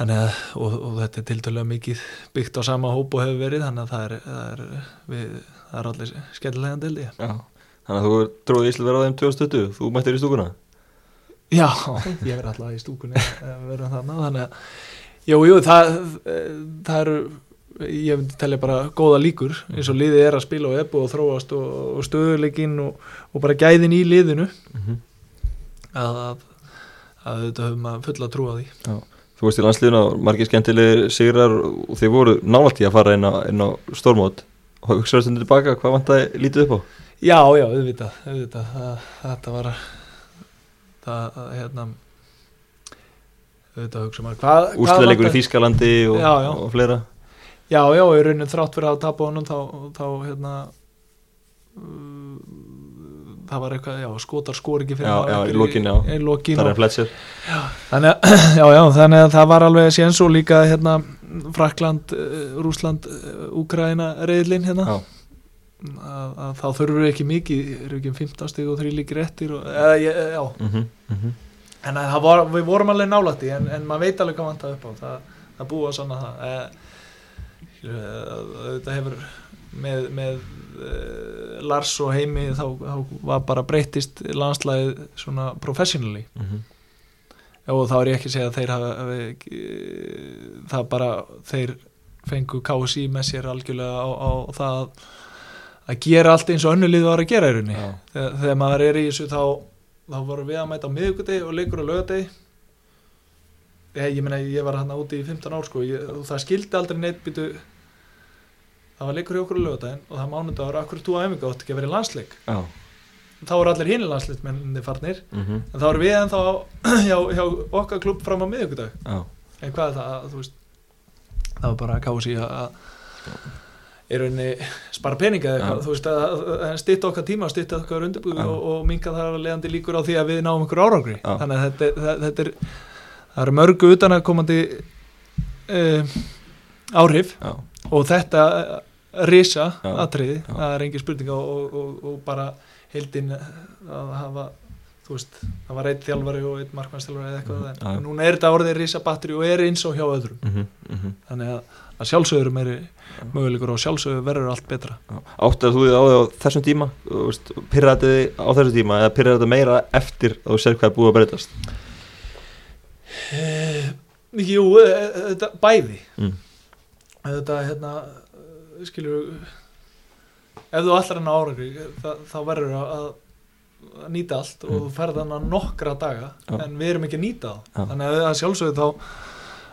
Þannig að og, og þetta er tiltölulega mikið byggt á sama hóp og hefur verið þannig að það er, það er, við, það er allir skemmtilega dildi Já Þannig að þú tróði Ísland vera á þeim 2020 Þú mættir í stúkuna. Já, (laughs) ég verði alltaf í stúkunni að vera þarna, þannig að jú, jú, það, það eru ég myndi telja bara góða líkur. Eins og liðið er að spila og ebbu og þróast og, og stöðuleikinn og, og bara gæðin í liðinu. Mm -hmm. að, að, að þetta höfum að fulla að trúa því. Þú veist í landsliðuna margir skemmtilegir sigrar og þeir voru návallt í að fara inn á, inn á stórmót. Og hugsaðu stundir tilbaka hvað vant það lítið upp á Já, já, auðvitað, auðvitað það, þetta var það, hérna auðvitað hugsa maður Úrslutaleikur í? Þýskalandi og, Já, já. og fleira Já, já, í raunin þrátt fyrir að tapa honum þá, þá hérna uh, það var eitthvað, já, skotar skor ekki fyrir Já, já, í lokin, já. í lokin Það og, er Fletcher þannig, (clears throat) já, já, þannig að það var alveg séns og líka hérna Frakland, uh, Rúsland, uh, Úkraina reyðlinn hérna Já. Að, að þá þurfur ekki mikið eru ekki um 15 stig og 3 líkir eftir og, eða, ég- já, mm -hmm. Mm -hmm. en það var, við vorum alveg nálætti en, en maður veit alveg hvað vantaði upp á það, það búa svona það eh, eh, þetta hefur með, með eh, Lars og Heimi þá, þá var bara breytist landslæðið svona professionally Mm -hmm. og þá er ég ekki að segja að þeir hafi, það bara þeir fengu KSI með sér algjörlega á, á það að, gera allt eins og önnulið var að gera í rauninni. Þegar, þegar maður er í þessu þá þá vorum við að mæta á miðvikudegi og leikur á lögadegi ég, ég meina ég var hann úti í 15 ár sko. Ég, og það skildi aldrei neitt byttu það var leikur hjá okkur á lögadegin og það mánudagur, akkur þú að æfinga átt ekki að vera í landsleik. Já. Þá voru allir hinni landsleikmenni farnir. Mm -hmm. en þá erum við ennþá (clears throat) hjá, hjá okkar klubb fram á miðvikudag. Já. En hvað er það, að, þú veist það var bara að kási að- í rauninni spara peninga eða eitthvað, þú veist að, stýtta okkar tíma stýtta okkar undirbúi Já. og, og minga þar að leiðandi líkur á því að við náum einhver árangri Já. þannig að þetta, það, þetta er það eru mörgu utan að komandi uh, áhrif Já, og þetta uh, risa atriði, það er engin spurning og, og, og, bara heildin að hafa þú veist, það var einn þjálfari og einn markmannstjálfari eða eitthvað, Mhm. Já. en núna er þetta orðið risa batteri og er eins og hjá öðrum mhm, mhm þannig að, að sjálfsögur meiri möguleikur og sjálfsögur verður allt betra Áttar þú þið á þig á þessum tíma Þú veist, Pyrraði þið á þessum tíma eða pyrraði þetta meira eftir að þú sér hvað er búið að breytast Eh, Jú, eh, þetta bæði mm. þetta hérna eh, skilur ef þú allar enn árangri það, þá verður að, að nýta allt og Mm. þú ferð þannig nokkra daga Já. en við erum ekki að nýta Já. það þannig að, að sjálfsögðu þá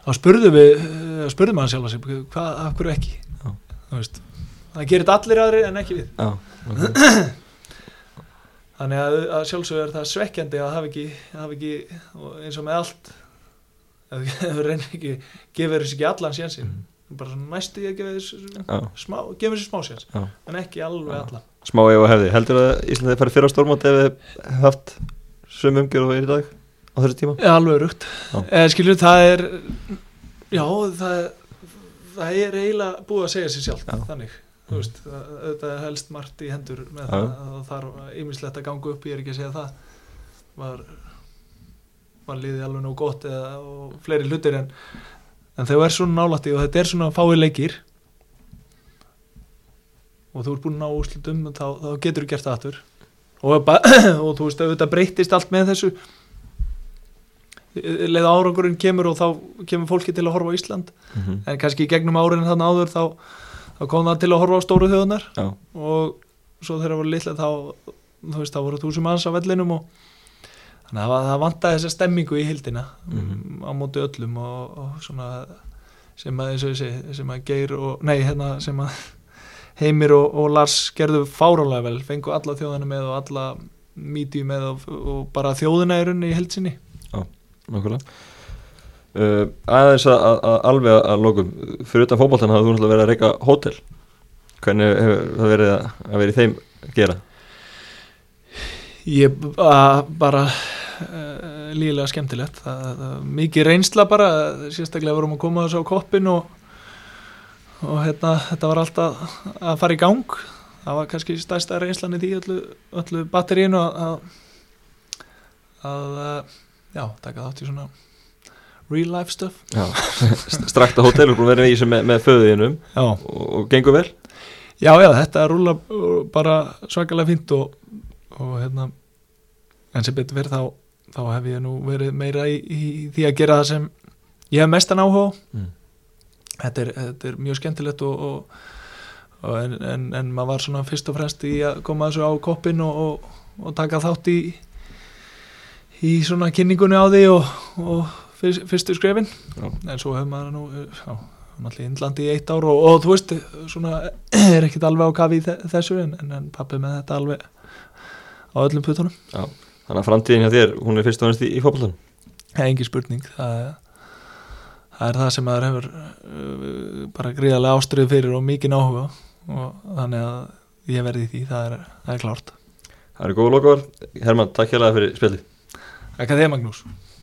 þá spurðum við eh, spurðum maður sjálf að sig hvað, af hverju ekki Já. Það gerir þetta allir aðri en ekki við Já, ok. (clears throat) þannig að, að sjálfsögðu er það svekkjandi að hafa ekki, hafa ekki og eins og með allt ef þú- (laughs) reynir ekki gefur þessi ekki allan sénsinn Mhm. bara næstu ég að gefa þessi Já, smá, gefa þessi smá séns já. en ekki alveg allan Smá ef og hefði Heldur að Íslandið færi fyrir á stórmót ef þið haft sömu umgjörð og er í dag á þessu tíma? Já, alveg rugt Já. eh, skilur það er já, það, það er eiginlega búið að segja sér sjálf Já. þannig, þú veist, það, þetta er helst margt í hendur með Já. það að það þarf ýmislegt að ganga upp, ég er ekki að segja það. Var var liðið alveg nóg gott eða, og fleiri hlutir en, en þegar þú er svona nálætti og þetta er svona fáið leikir. Og þú ert búin að ná úrslutum þá, þá getur þú gert það aftur. Og, (coughs) og þú veist, auðvitað breytist allt með þessu leið árangurinn kemur og þá kemur fólki til að horfa á Ísland Mm -hmm. en kannski gegnum árin þannig áður þá, þá kom það til að horfa á stóru þjóðunar og svo þegar það voru litla þá, þú veist, þá voru túsum manns á vellinum og þannig að það, vantaði þessa stemmingu í hildina Mhm. á móti öllum og, og svona sem að, segi, sem að Geir og, nei, hérna, sem að Heimir og, og Lars gerðu fárálega vel, fengu alla þjóðina með og alla míti með og, og bara þjóðina í rauninni í heldsinni nokkulega uh, Aðeins að, að, alveg að, lokum. Fyrir utan fótboltan hafði þú náttúrulega verið að reyka hótel. Hvernig hefur það verið að, að verið þeim að gera? Ég ba- bara uh, lílega skemmtilegt. Það, það, mikið reynsla bara sérstaklega vorum að koma þessu á koppin og, og hérna, þetta var alltaf að fara í gang. Það var kannski stærsta reynslan í því öllu, öllu batterínu að, að, já, taka þátt í svona real life stuff. (laughs) Strakta hótel að vera í þessu með, með föðuðinum. Já, og, og gengur vel? Já, já þetta rúla bara svakalega fínt og, og hérna en sem betur verið þá, þá hef ég nú verið meira í, í því að gera það sem ég hef mestan áhuga á. mm. þetta, er, þetta er mjög skemmtilegt og, og, og en, en, en maður var svona fyrst og fremst í að koma þessu á koppin og, og, og taka þátt í í svona kynningunni á því og, og fyrst, fyrstu skrefin. Já. en svo hefur maður nú já, náttúrulega í Indlandi í eitt ár og, og þú veist, svona (clears throat) er ekkit alveg á kafi þessu en, en, pappi með þetta alveg á öllum putunum Já, þannig að framtíðin hjá þér hún er fyrst og næst í, í það er engin spurning það, það er það sem maður hefur uh, bara gríðarlega ástrið fyrir og mikið áhuga og þannig að ég verði í því, það er, það er klárt. Það eru góða lokavar Herman, takk hérlega fyrir spjallið Ekki að þið Magnús